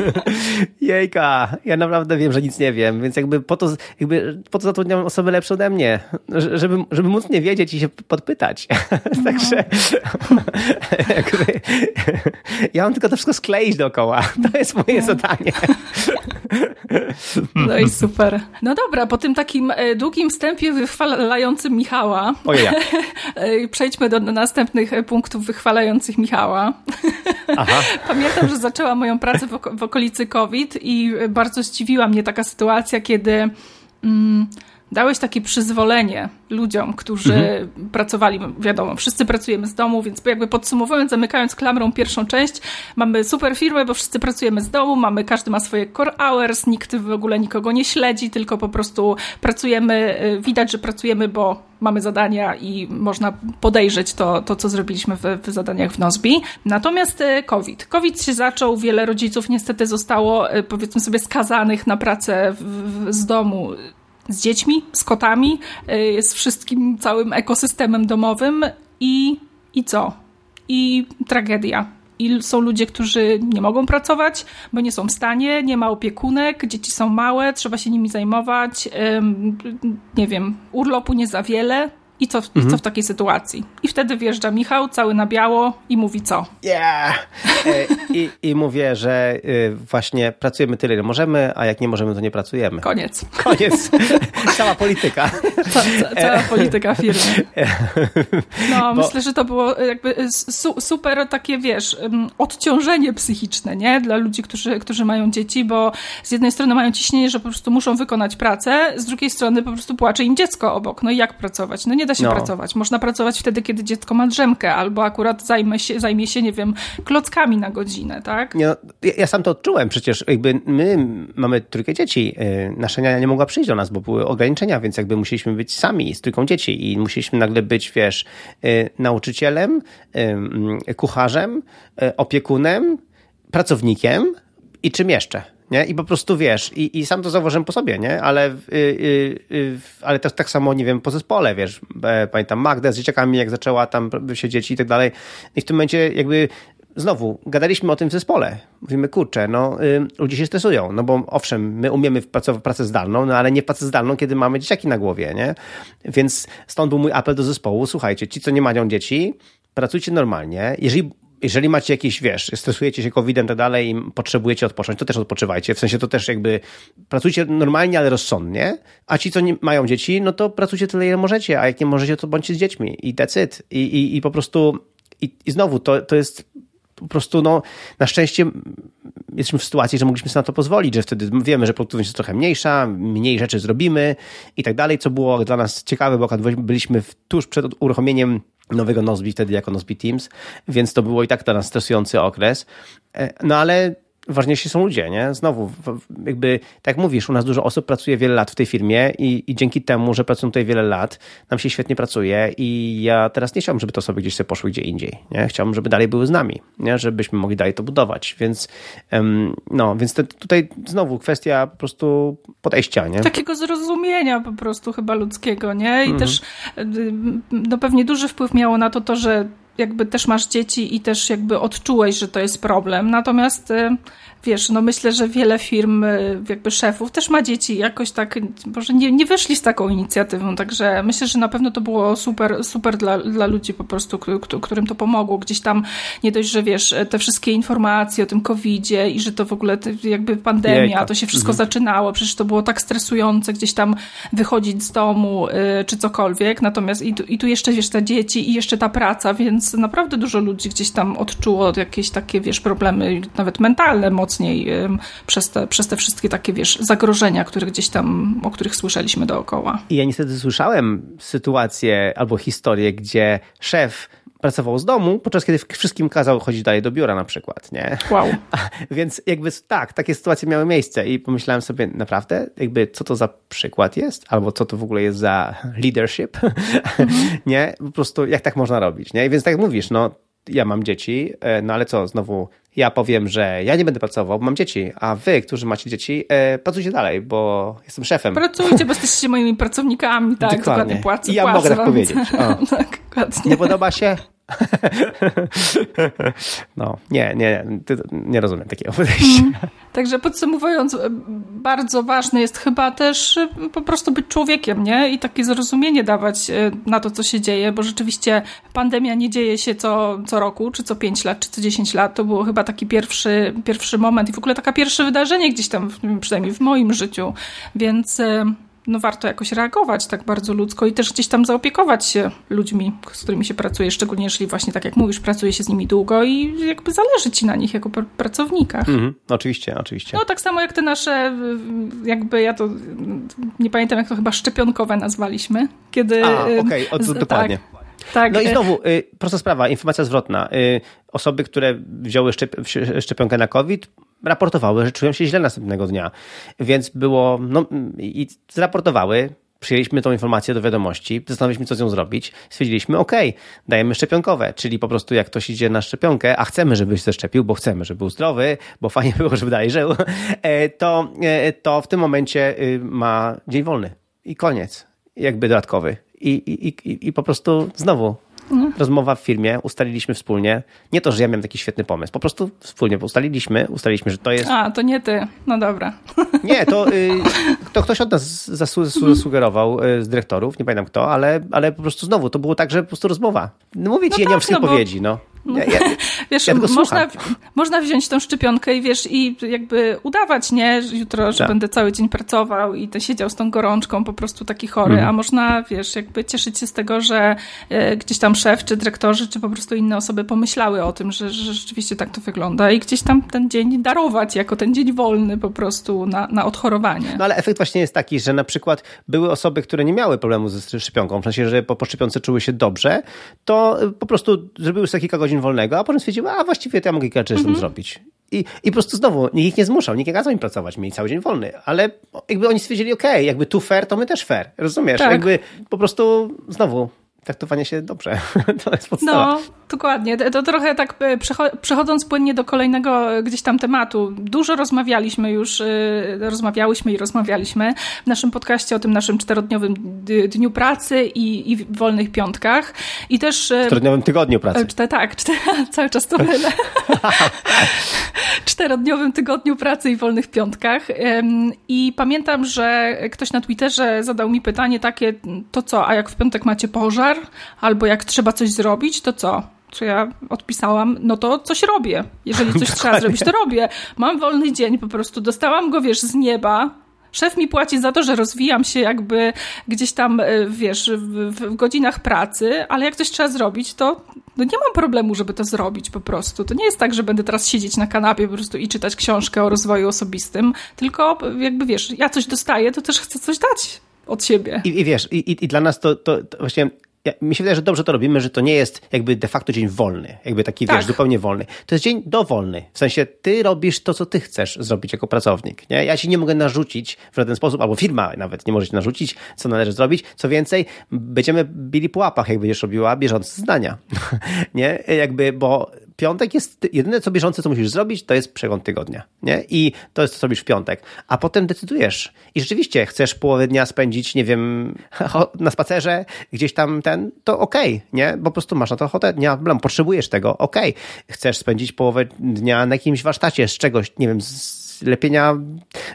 Jejka, ja naprawdę wiem, że nic nie wiem, więc jakby po to, jakby po to zatrudniam osoby lepsze ode mnie, że- żeby, żeby móc nie wiedzieć i się podpytać. Także jakby, ja mam tylko to wszystko skleić dookoła. To jest moje zadanie. No i super. No dobra, po tym takim e, długim wstępie wychwalającym Michała, Ojej. e, przejdźmy do następnych e, punktów wychwalających Michała. Pamiętam, że zaczęłam moją pracę w okolicy COVID i bardzo zdziwiła mnie taka sytuacja, kiedy mm, dałeś takie przyzwolenie ludziom, którzy pracowali, wiadomo, wszyscy pracujemy z domu, więc jakby podsumowując, zamykając klamrą pierwszą część, mamy super firmę, bo wszyscy pracujemy z domu, mamy, każdy ma swoje core hours, nikt w ogóle nikogo nie śledzi, tylko po prostu pracujemy, y, widać, że pracujemy, bo mamy zadania i można podejrzeć to, to co zrobiliśmy w, w zadaniach w Nozbi. Natomiast e, COVID. COVID się zaczął, wiele rodziców niestety zostało, e, powiedzmy sobie, skazanych na pracę w, w, z domu z dziećmi, z kotami, y, z wszystkim całym ekosystemem domowym i, i co? I tragedia. I są ludzie, którzy nie mogą pracować, bo nie są w stanie, nie ma opiekunek, dzieci są małe, trzeba się nimi zajmować. Nie wiem, urlopu nie za wiele, I co, mhm. i co w takiej sytuacji? I wtedy wjeżdża Michał, cały na biało i mówi co? Yeah! I, I mówię, że y, właśnie pracujemy tyle, ile możemy, a jak nie możemy, to nie pracujemy. Koniec. Koniec. Cała polityka. Ca, ca, cała polityka firmy. No, Bo... myślę, że to było jakby su, super takie, wiesz, odciążenie psychiczne, nie? Dla ludzi, którzy, którzy mają dzieci, bo z jednej strony mają ciśnienie, że po prostu muszą wykonać pracę, z drugiej strony po prostu płacze im dziecko obok. No i jak pracować? No nie da się no. pracować. Można pracować wtedy, kiedy dziecko ma drzemkę, albo akurat zajmie się, zajmie się nie wiem, klockami na godzinę, tak? Nie, no, ja, ja, sam to odczułem. Przecież jakby my mamy trójkę dzieci. Y, nasza niania nie mogła przyjść do nas, bo były ograniczenia, więc jakby musieliśmy być sami z trójką dzieci i musieliśmy nagle być, wiesz, y, nauczycielem, y, kucharzem, opiekunem, pracownikiem i czym jeszcze? Nie? I po prostu wiesz, i, i sam to zauważyłem po sobie, nie? Ale, y, y, y, ale też tak samo, nie wiem, po zespole, wiesz. Pamiętam Magdę z dzieciakami, jak zaczęła tam siedzieć i tak dalej. I w tym momencie jakby znowu gadaliśmy o tym w zespole. Mówimy, kurczę, no y, ludzie się stresują, no bo owszem, my umiemy pracować pracę zdalną, no ale nie pracę zdalną, kiedy mamy dzieciaki na głowie, nie? Więc stąd był mój apel do zespołu, słuchajcie, ci, co nie mają dzieci, pracujcie normalnie. Jeżeli jeżeli macie jakieś, wiesz, stresujecie się COVID-em i tak dalej i potrzebujecie odpocząć, to też odpoczywajcie. W sensie to też jakby pracujcie normalnie, ale rozsądnie. A ci, co nie mają dzieci, no to pracujcie tyle, ile możecie, a jak nie możecie, to bądźcie z dziećmi. I it. I, i, i po prostu, i, i znowu, to, to jest po prostu, no, na szczęście jesteśmy w sytuacji, że mogliśmy sobie na to pozwolić, że wtedy wiemy, że produktywność jest trochę mniejsza, mniej rzeczy zrobimy i tak dalej, co było dla nas ciekawe, bo byliśmy tuż przed uruchomieniem nowego Nozbi wtedy jako Nozbi Teams, więc to było i tak dla nas stresujący okres. E, no ale ważniejsi są ludzie, nie? Znowu, jakby, tak jak mówisz, u nas dużo osób pracuje wiele lat w tej firmie i, i dzięki temu, że pracują tutaj wiele lat, nam się świetnie pracuje i ja teraz nie chciałbym, żeby te osoby gdzieś sobie poszły gdzie indziej, nie? Chciałbym, żeby dalej były z nami, nie? Żebyśmy mogli dalej to budować, więc um, no, więc te, tutaj znowu kwestia po prostu podejścia, nie? Takiego zrozumienia po prostu chyba ludzkiego, nie? I mhm. też no pewnie duży wpływ miało na to to, że jakby też masz dzieci i też jakby odczułeś, że to jest problem. Natomiast y, wiesz, no myślę, że wiele firm, y, jakby szefów też ma dzieci jakoś tak, może nie, nie wyszli z taką inicjatywą, także myślę, że na pewno to było super, super dla, dla ludzi po prostu, którym to pomogło. Gdzieś tam nie dość, że wiesz, te wszystkie informacje o tym covidzie i że to w ogóle jakby pandemia, to się wszystko mhm. zaczynało, przecież to było tak stresujące gdzieś tam wychodzić z domu y, czy cokolwiek, natomiast i tu, i tu jeszcze wiesz, te dzieci i jeszcze ta praca, więc naprawdę dużo ludzi gdzieś tam odczuło jakieś takie, wiesz, problemy nawet mentalne mocno mocniej przez te, przez te wszystkie takie, wiesz, zagrożenia, które gdzieś tam, o których słyszeliśmy dookoła. I ja niestety słyszałem sytuację albo historię, gdzie szef pracował z domu, podczas kiedy wszystkim kazał chodzić dalej do biura na przykład, nie? Wow. Więc jakby tak, takie sytuacje miały miejsce i pomyślałem sobie, naprawdę, jakby co to za przykład jest, albo co to w ogóle jest za leadership, mhm. nie? Po prostu jak tak można robić, nie? Więc tak mówisz, no ja mam dzieci, e, no ale co, znowu ja powiem, że ja nie będę pracował, bo mam dzieci, a wy, którzy macie dzieci, e, pracujcie dalej, bo jestem szefem. Pracujcie, bo jesteście moimi pracownikami, tak, dokładnie, dokładnie płacę, I ja płacę mogę tak powiedzieć. tak, dokładnie. Nie podoba się? no, nie, nie, nie rozumiem takiego podejścia. Mm. Także podsumowując, bardzo ważne jest chyba też y, po prostu być człowiekiem, nie? I takie zrozumienie dawać y, na to, co się dzieje, bo rzeczywiście pandemia nie dzieje się co, co roku, czy co 5 lat, czy co 10 lat. To było chyba taki pierwszy, pierwszy moment i w ogóle takie pierwsze wydarzenie gdzieś tam, przynajmniej w moim życiu. Więc y, no warto jakoś reagować tak bardzo ludzko i też gdzieś tam zaopiekować się ludźmi, z którymi się pracuje, szczególnie jeżeli właśnie tak jak mówisz, pracuje się z nimi długo i jakby zależy ci na nich jako pr pracownikach. Mhm, oczywiście, oczywiście. No tak samo jak te nasze, jakby ja to nie pamiętam jak to chyba szczepionkowe nazwaliśmy, kiedy... A, okej, okay, dokładnie. Tak, tak. No i znowu, y, prosta sprawa, informacja zwrotna. Y, osoby, które wzięły szczep szczepionkę na COVID, raportowały, że czują się źle następnego dnia. Więc było, no i zraportowały, przyjęliśmy tą informację do wiadomości, zastanowiliśmy, co z nią zrobić. Stwierdziliśmy, OK, dajemy szczepionkowe, czyli po prostu jak ktoś idzie na szczepionkę, a chcemy, żebyś się zaszczepił, bo chcemy, żeby był zdrowy, bo fajnie było, żeby dalej żył, e, to, e, to w tym momencie y, ma dzień wolny i koniec, jakby dodatkowy. I, i, i, i po prostu znowu Mhm. Rozmowa w firmie, ustaliliśmy wspólnie. Nie to, że ja miałem taki świetny pomysł, po prostu wspólnie ustaliliśmy, ustaliliśmy, że to jest... A, to nie ty. No dobra. Nie, to, y, to ktoś od nas zasugerował y, z dyrektorów, nie pamiętam kto, ale, ale po prostu znowu, to było tak, że po prostu rozmowa. No mówię ci, no ja tak, nie mam wszystkich no odpowiedzi, no. Ja, ja, wiesz, ja można, można wziąć tą szczepionkę i wiesz, i jakby udawać, nie, że jutro, że tak. będę cały dzień pracował i to siedział z tą gorączką, po prostu taki chory, mhm. a można, wiesz, jakby cieszyć się z tego, że e, gdzieś tam szef, czy dyrektorzy, czy po prostu inne osoby pomyślały o tym, że, że rzeczywiście tak to wygląda i gdzieś tam ten dzień darować jako ten dzień wolny po prostu na, na odchorowanie. No ale efekt właśnie jest taki, że na przykład były osoby, które nie miały problemu ze szczepionką, w sensie, że po, po szczepionce czuły się dobrze, to po prostu zrobiły sobie kilka godzin godzin wolnego, a potem stwierdziły, a właściwie to ja mogę kilka rzeczy mm -hmm. zrobić. I, I po prostu znowu, nikt ich nie zmuszał, nikt nie kazał im pracować, mieli cały dzień wolny, ale jakby oni stwierdzili, okej, okay, jakby tu fair, to my też fair, rozumiesz? Tak. Jakby po prostu znowu traktowanie się dobrze. To jest podstawa. No, dokładnie. To trochę tak e, przechodząc płynnie do kolejnego gdzieś tam tematu. Dużo rozmawialiśmy już, e, rozmawiałyśmy i rozmawialiśmy w naszym podcaście o tym naszym czterodniowym dniu pracy i, i wolnych piątkach. I też... E, czterodniowym tygodniu pracy. Czte, tak, czte, cały czas to mylę. czterodniowym tygodniu pracy i wolnych piątkach. I pamiętam, że ktoś na Twitterze zadał mi pytanie takie, to co, a jak w piątek macie pożar? Albo jak trzeba coś zrobić, to co? Czy ja odpisałam, no to coś robię. Jeżeli coś trzeba zrobić, to robię. Mam wolny dzień, po prostu dostałam go, wiesz, z nieba, Szef mi płaci za to, że rozwijam się jakby gdzieś tam, e, wiesz, w, w, godzinach pracy, ale jak coś trzeba zrobić, to no nie mam problemu, żeby to zrobić po prostu. To nie jest tak, że będę teraz siedzieć na kanapie po prostu i czytać książkę o rozwoju osobistym, tylko jakby wiesz, ja coś dostaję, to też chcę coś dać od siebie. I, i wiesz, i, i, dla nas to, to, to właśnie ja, mi się wydaje, że dobrze to robimy, że to nie jest jakby de facto dzień wolny, jakby taki, tak. wiesz, zupełnie wolny. To jest dzień dowolny. W sensie ty robisz to, co ty chcesz zrobić jako pracownik. Nie? Ja ci nie mogę narzucić w żaden sposób, albo firma nawet nie może ci narzucić, co należy zrobić. Co więcej, będziemy bili po łapach, jak będziesz robiła bieżące zdania. nie? Jakby, bo piątek jest, jedyne co bieżące, co musisz zrobić, to jest przegląd tygodnia, nie? I to jest, co robisz w piątek. A potem decydujesz. I rzeczywiście chcesz połowę dnia spędzić, nie wiem, na spacerze, gdzieś tam ten, to okej, okay, nie? Bo po prostu masz na to ochotę, nie ma problemu, potrzebujesz tego, okej. Okay. Chcesz spędzić połowę dnia na jakimś warsztacie z czegoś, nie wiem, z lepienia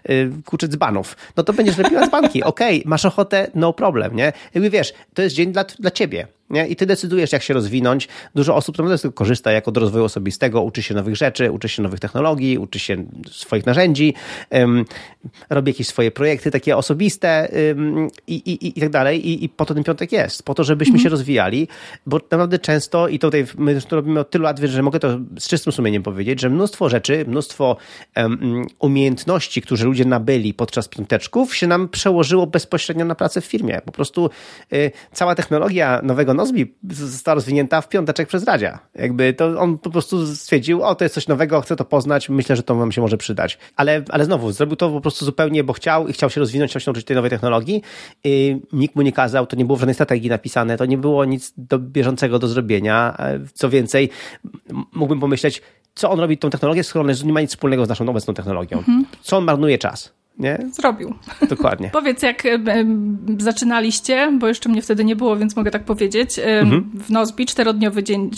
y, kurczę dzbanów, no to będziesz lepiła dzbanki, okej, okay, masz ochotę, no problem, nie? Jakby wiesz, to jest dzień dla, dla ciebie, nie? I ty decydujesz, jak się rozwinąć. Dużo osób naprawdę z tego korzysta jako do rozwoju osobistego, uczy się nowych rzeczy, uczy się nowych technologii, uczy się swoich narzędzi, um, robi jakieś swoje projekty takie osobiste um, i, i, i tak dalej. I, I po to ten piątek jest, po to, żebyśmy mm. się rozwijali, bo naprawdę często, i tutaj my to robimy od tylu lat, że mogę to z czystym sumieniem powiedzieć, że mnóstwo rzeczy, mnóstwo um, umiejętności, które ludzie nabyli podczas piąteczków, się nam przełożyło bezpośrednio na pracę w firmie. Po prostu y, cała technologia nowego Nozbi została rozwinięta w piąteczek przez Radzia. Jakby to on po prostu stwierdził, o to jest coś nowego, chcę to poznać, myślę, że to wam się może przydać. Ale, ale znowu, zrobił to po prostu zupełnie, bo chciał i chciał się rozwinąć, chciał się nauczyć tej nowej technologii. I nikt mu nie kazał, to nie było w żadnej strategii napisane, to nie było nic do bieżącego do zrobienia. Co więcej, mógłbym pomyśleć, co on robi tą technologię, skoro nie ma nic wspólnego z naszą obecną technologią. Mhm. Co on marnuje czas? Nie? Zrobił. Dokładnie. Powiedz, jak zaczynaliście, bo jeszcze mnie wtedy nie było, więc mogę tak powiedzieć. Mhm. W Nozbi czterodniowy dzień,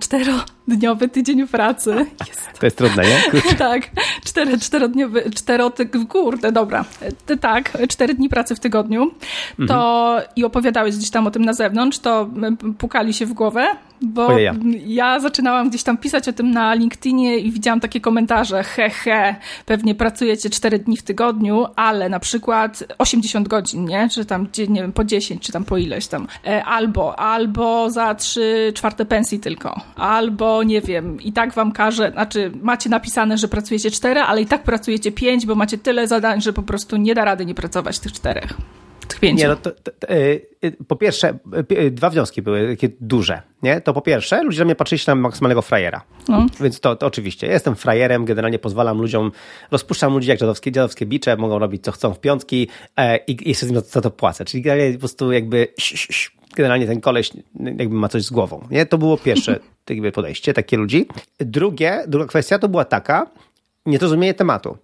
czterodniowy tydzień pracy. Jest. To jest trudne, nie? tak. Cztery, czterodniowy, czterotyk, kurde, dobra. Tak, cztery dni pracy w tygodniu. To mhm. i opowiadałeś gdzieś tam o tym na zewnątrz, to pukali się w głowę, bo Ojeja. ja zaczynałam gdzieś tam pisać o tym na LinkedInie i widziałam takie komentarze, he, he, pewnie pracujecie cztery dni w tygodniu, tygodniu, ale na przykład 80 godzin, nie? Czy tam, nie wiem, po 10, czy tam po ileś tam. E, albo, albo za 3 czwarte pensji tylko. Albo, nie wiem, i tak wam każe, znaczy macie napisane, że pracujecie 4, ale i tak pracujecie 5, bo macie tyle zadań, że po prostu nie da rady nie pracować tych czterech. Nie, no to, to, to, po pierwsze, dwa wnioski były takie duże. Nie? To po pierwsze, ludzie na mnie patrzyli na maksymalnego frajera. No. Więc to, to oczywiście. Jestem frajerem, generalnie pozwalam ludziom, rozpuszczam ludzi jak dziadowskie, dziadowskie bicze, mogą robić co chcą w piątki e, i jeszcze za to, to płacę. Czyli generalnie po prostu jakby generalnie ten koleś jakby ma coś z głową. Nie? To było pierwsze jakby podejście, takie ludzi. Drugie, druga kwestia to była taka, niezrozumienie tematu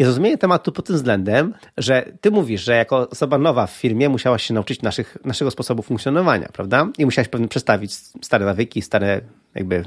niezrozumienie tematu pod tym względem, że ty mówisz, że jako osoba nowa w firmie musiałaś się nauczyć naszych, naszego sposobu funkcjonowania, prawda? I musiałaś pewnie przestawić stare nawyki, stare jakby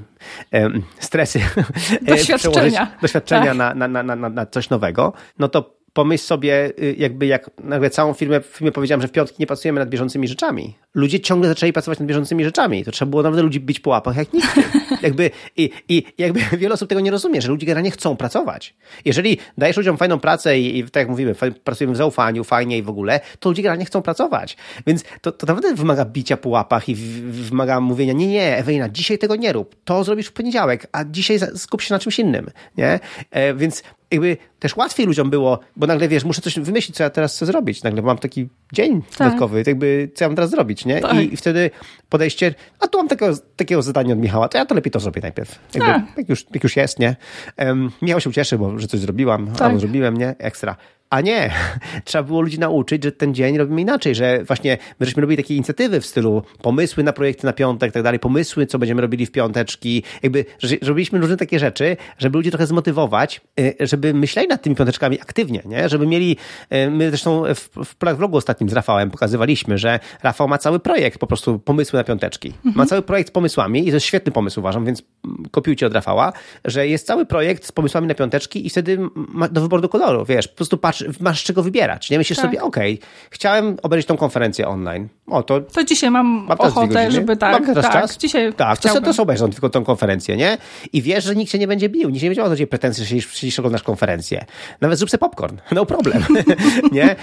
um, stresy. Doświadczenia. doświadczenia tak. na, na, na, na coś nowego. No to pomyśl sobie, y, jakby jak nagle całą firmę, w filmie powiedziałem, że w piątki nie pracujemy nad bieżącymi rzeczami. Ludzie ciągle zaczęli pracować nad bieżącymi rzeczami. To trzeba było naprawdę ludzi bić po łapach jak nikt. jakby, i, I jakby wiele osób tego nie rozumie, że ludzie generalnie chcą pracować. Jeżeli dajesz ludziom fajną pracę i, i tak jak mówimy, pracujemy w zaufaniu, fajnie i w ogóle, to ludzie generalnie chcą pracować. Więc to, to naprawdę wymaga bicia po łapach i wymaga mówienia, nie, nie, Ewelina, dzisiaj tego nie rób. To zrobisz w poniedziałek, a dzisiaj skup się na czymś innym. Nie? E, więc jakby też łatwiej ludziom było, bo nagle wiesz, muszę coś wymyślić, co ja teraz chcę zrobić. Nagle mam taki dzień tak. dodatkowy, jakby co ja mam teraz zrobić, nie? Tak. I, I, wtedy podejście, a tu mam takiego, takiego zadania od Michała, to ja to lepiej to zrobię najpierw. Jakby, jak, już, jak już jest, nie? Um, Michał się ucieszy, bo że coś zrobiłam, tak. albo zrobiłem, nie? Ekstra. A nie, trzeba było ludzi nauczyć, że ten dzień robimy inaczej, że właśnie my żeśmy robili takie inicjatywy w stylu pomysły na projekty na piątek i tak dalej, pomysły, co będziemy robili w piąteczki, jakby że, robiliśmy różne takie rzeczy, żeby ludzi trochę zmotywować, y, żeby myśleli nad tymi piąteczkami aktywnie, nie? Żeby mieli, y, my zresztą w, w vlogu ostatnim z Rafałem pokazywaliśmy, że Rafał ma cały projekt, po prostu pomysły na piąteczki. Mhm. Ma cały projekt z pomysłami i to jest świetny pomysł uważam, więc kopiujcie od Rafała, że jest cały projekt z pomysłami na piąteczki i wtedy ma do wyboru do koloru, wiesz, po prostu patrz, masz czego wybierać. Nie myślisz tak. sobie, okej, okay, chciałem obejrzeć tą konferencję online. O, to, to dzisiaj mam, mam ochotę, żeby tak. Mam teraz tak, czas? Dzisiaj tak, to, to sobie obejrzę tylko tą konferencję, nie? I wiesz, że nikt się nie będzie bił, nikt nie będzie miał do ciebie pretensji, że siedzisz, oglądasz konferencję. Nawet zrób sobie popcorn, no problem, nie? E,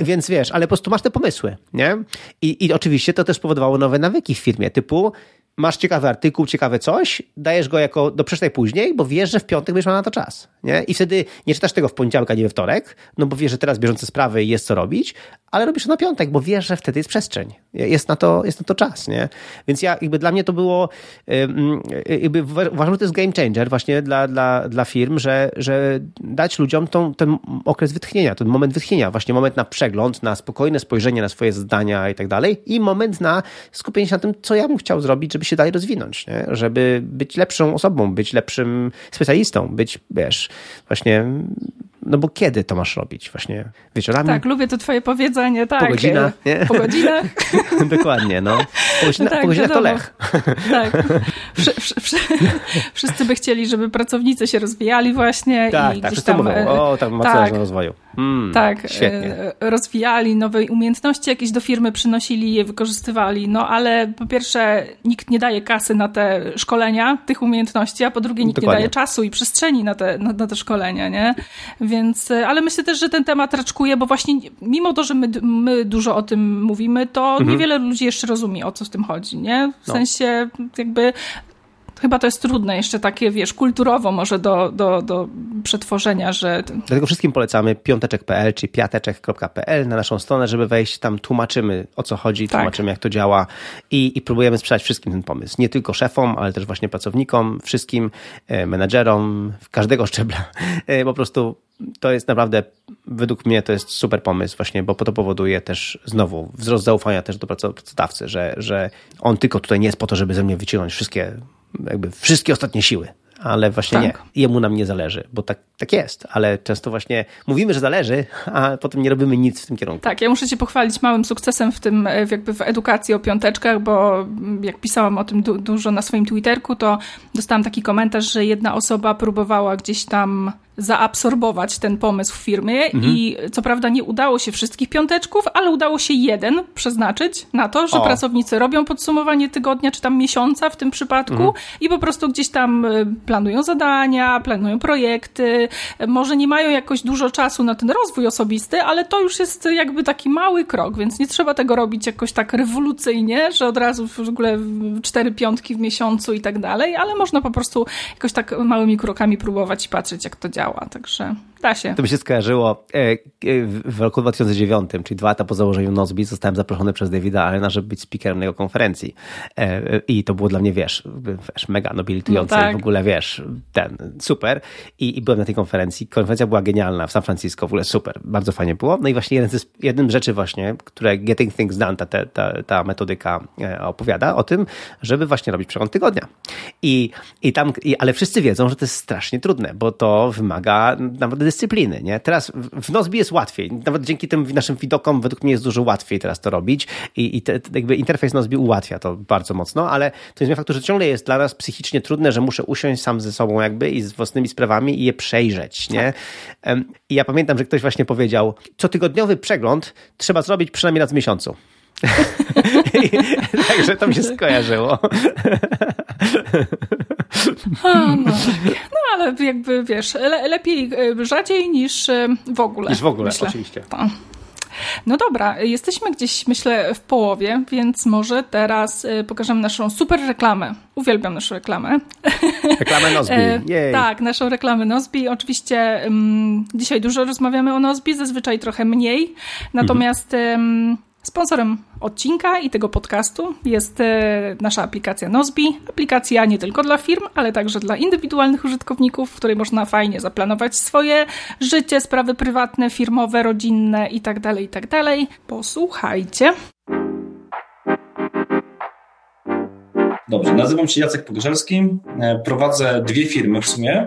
więc wiesz, ale po prostu masz te pomysły, nie? I, I oczywiście to też spowodowało nowe nawyki w firmie, typu masz ciekawy artykuł, ciekawe coś, dajesz go jako do przeczytaj później, bo wiesz, że w piątek będziesz miał na to czas. Nie? I wtedy nie czytasz tego w poniedziałek, a nie we wtorek, no bo wiesz, że teraz bieżące sprawy jest co robić, ale robisz to na piątek, bo wiesz, że wtedy jest przestrzeń. Jest na to, jest na to czas. Nie? Więc ja, jakby dla mnie to było, jakby uważam, że to jest game changer właśnie dla, dla, dla firm, że, że dać ludziom tą, ten okres wytchnienia, ten moment wytchnienia, właśnie moment na przegląd, na spokojne spojrzenie na swoje zdania i tak dalej i moment na skupienie się na tym, co ja bym chciał zrobić, żeby się dalej rozwinąć, nie? żeby być lepszą osobą, być lepszym specjalistą, być, wiesz, właśnie no bo kiedy to masz robić? Właśnie wieczorami? Tak, lubię to twoje powiedzenie, tak. Po godzinach, nie? Po godzinach. Dokładnie, no. Po, godzina, tak, po godzinach to lech. tak. Wszy, wszy, wszy, wszyscy by chcieli, żeby pracownicy się rozwijali właśnie tak, i tak, gdzieś tam... Mówią, e, o, tam ma tak, rozwoju. Mm, tak, świetnie. E, rozwijali nowe umiejętności jakieś do firmy, przynosili je, wykorzystywali, no ale po pierwsze nikt nie daje kasy na te szkolenia tych umiejętności, a po drugie nikt Dokładnie. nie daje czasu i przestrzeni na te, na, na te szkolenia, nie? Więc, e, ale myślę też, że ten temat raczkuje, bo właśnie mimo to, że my, my dużo o tym mówimy, to mhm. niewiele ludzi jeszcze rozumie, o co w tym chodzi, nie? W no. sensie jakby chyba to jest trudne jeszcze takie, wiesz, kulturowo może do, do, do przetworzenia, że... Dlatego wszystkim polecamy piąteczek.pl czy piateczek.pl na naszą stronę, żeby wejść tam, tłumaczymy o co chodzi, tak. tłumaczymy jak to działa i, i próbujemy sprzedać wszystkim ten pomysł. Nie tylko szefom, ale też właśnie pracownikom, wszystkim e, menedżerom, każdego szczebla. E, po prostu to jest naprawdę, według mnie to jest super pomysł właśnie, bo to powoduje też znowu wzrost zaufania też do pracodawcy, że, że on tylko tutaj nie jest po to, żeby ze mnie wyciągnąć wszystkie jakby wszystkie ostatnie siły. Ale właśnie tak. nie. Jemu nam nie zależy, bo tak, tak jest. Ale często właśnie mówimy, że zależy, a potem nie robimy nic w tym kierunku. Tak, ja muszę cię pochwalić małym sukcesem w tym, jakby w edukacji o piąteczkach, bo jak pisałam o tym du dużo na swoim Twitterku, to dostałam taki komentarz, że jedna osoba próbowała gdzieś tam zaabsorbować ten pomysł w firmie mhm. i co prawda nie udało się wszystkich piąteczków, ale udało się jeden przeznaczyć na to, że o. pracownicy robią podsumowanie tygodnia czy tam miesiąca w tym przypadku mhm. i po prostu gdzieś tam y, planują zadania, planują projekty, może nie mają jakoś dużo czasu na ten rozwój osobisty, ale to już jest jakby taki mały krok, więc nie trzeba tego robić jakoś tak rewolucyjnie, że od razu w ogóle cztery piątki w miesiącu i tak dalej, ale można po prostu jakoś tak małymi krokami próbować i patrzeć jak to działa działa, także da się. To mi się skojarzyło e, e, w roku 2009, czyli dwa lata po założeniu Nozbi, zostałem zaproszony przez Davida Allena, żeby być speakerem na jego konferencji. E, I to było dla mnie, wiesz, wiesz mega nobilitujące no tak. w ogóle, wiesz, ten, super. I, I byłem na tej konferencji. Konferencja była genialna w San Francisco, w ogóle super, bardzo fajnie było. No i właśnie jeden z, jednym z rzeczy właśnie, które Getting Things Done, ta, ta, ta metodyka opowiada o tym, żeby właśnie robić przegląd tygodnia. I, i tam, i, ale wszyscy wiedzą, że to jest strasznie trudne, bo to wymaga naprawdę dyscypliny, nie? Teraz w Nozbi jest łatwiej. Nawet dzięki tym naszym widokom według mnie jest dużo łatwiej teraz to robić i, i te, jakby interfejs Nozbi ułatwia to bardzo mocno, ale to jest faktu, że ciągle jest dla nas psychicznie trudne, że muszę usiąść sam ze sobą jakby i z własnymi sprawami i je przejrzeć, nie? I ja pamiętam, że ktoś właśnie powiedział, cotygodniowy przegląd trzeba zrobić przynajmniej raz w miesiącu. Także to mi się skojarzyło. A, no, no, ale jakby wiesz, le, lepiej e, rzadziej niż e, w ogóle. Niż w ogóle, myślę. oczywiście. To. No dobra, jesteśmy gdzieś, myślę, w połowie, więc może teraz e, pokażemy naszą super reklamę. Uwielbiam naszą reklamę. Reklamę Nozbi. Jej. Tak, naszą reklamę Nozbi. Oczywiście um, dzisiaj dużo rozmawiamy o Nozbi, zazwyczaj trochę mniej. Natomiast um, Sponsorem odcinka i tego podcastu jest e, nasza aplikacja Nozbi. Aplikacja nie tylko dla firm, ale także dla indywidualnych użytkowników, w której można fajnie zaplanować swoje życie, sprawy prywatne, firmowe, rodzinne itd. Tak itd. Tak Posłuchajcie. Dobrze, nazywam się Jacek Pogrzelski. E, prowadzę dwie firmy w sumie.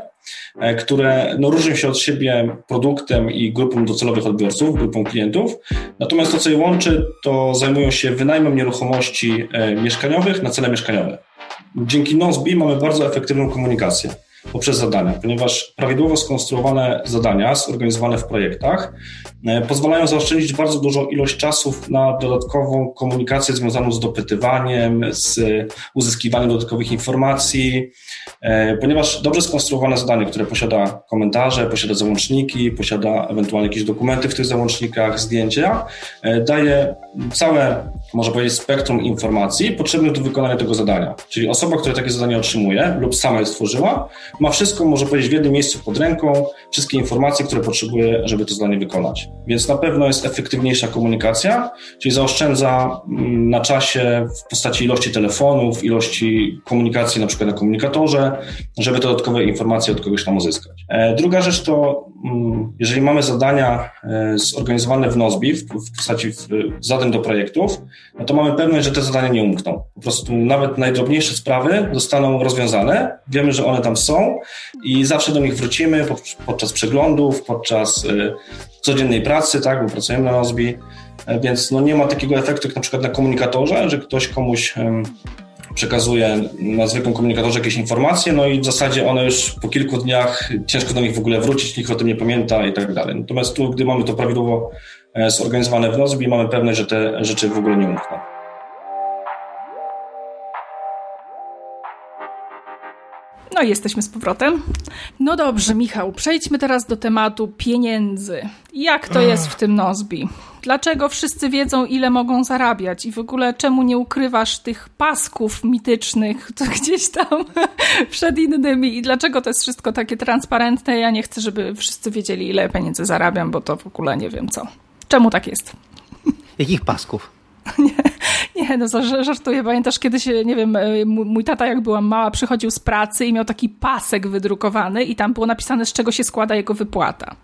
E, które no, różnią się od siebie produktem i grupą docelowych odbiorców, grupą klientów. Natomiast to, co je łączy, to zajmują się wynajmem nieruchomości e, mieszkaniowych na cele mieszkaniowe. Dzięki Nozbi mamy bardzo efektywną komunikację poprzez zadania, ponieważ prawidłowo skonstruowane zadania, zorganizowane w projektach, e, pozwalają zaoszczędzić bardzo dużą ilość czasów na dodatkową komunikację związaną z dopytywaniem, z uzyskiwaniem dodatkowych informacji, e, ponieważ dobrze skonstruowane zadanie, które posiada komentarze, posiada załączniki, posiada ewentualnie jakieś dokumenty w tych załącznikach, zdjęcia, e, daje całe, można powiedzieć, spektrum informacji potrzebnych do wykonania tego zadania. Czyli osoba, która takie zadanie otrzymuje lub sama je stworzyła, ma wszystko, może powiedzieć, w jednym miejscu pod ręką, wszystkie informacje, które potrzebuje, żeby to zadanie wykonać. Więc na pewno jest efektywniejsza komunikacja, czyli zaoszczędza mm, na czasie w postaci ilości telefonów, ilości komunikacji na przykład na komunikatorze, żeby dodatkowe informacje od kogoś tam uzyskać. E, druga rzecz to, mm, jeżeli mamy zadania e, zorganizowane w Nozbi, w postaci zadań do projektów, no to mamy pewność, że te zadania nie umkną. Po prostu nawet najdrobniejsze sprawy zostaną rozwiązane, wiemy, że one tam są, i zawsze do nich wrócimy podczas przeglądów, podczas y, codziennej pracy, tak, bo pracujemy na Nozbi, e, więc no nie ma takiego efektu jak na przykład na komunikatorze, że ktoś komuś przekazuje na zwykłym komunikatorze jakieś informacje, no i w zasadzie one już po kilku dniach ciężko do nich w ogóle wrócić, nikt o tym nie pamięta i tak dalej. Natomiast tu, gdy mamy to prawidłowo zorganizowane w Nozbi, mamy pewność, że te rzeczy w ogóle nie umkną. No i jesteśmy z powrotem. No dobrze, Michał, przejdźmy teraz do tematu pieniędzy. Jak to jest w tym Nozbi? Dlaczego wszyscy wiedzą, ile mogą zarabiać? I w ogóle czemu nie ukrywasz tych pasków mitycznych to gdzieś tam przed innymi? I dlaczego to jest wszystko takie transparentne? Ja nie chcę, żeby wszyscy wiedzieli, ile pieniędzy zarabiam, bo to w ogóle nie wiem co. Czemu tak jest? Jakich pasków? Nie, nie, no żartuję. Pamiętasz kiedyś, nie wiem, e, mój tata jak byłam mała przychodził z pracy i miał taki pasek wydrukowany i tam było napisane z czego się składa jego wypłata.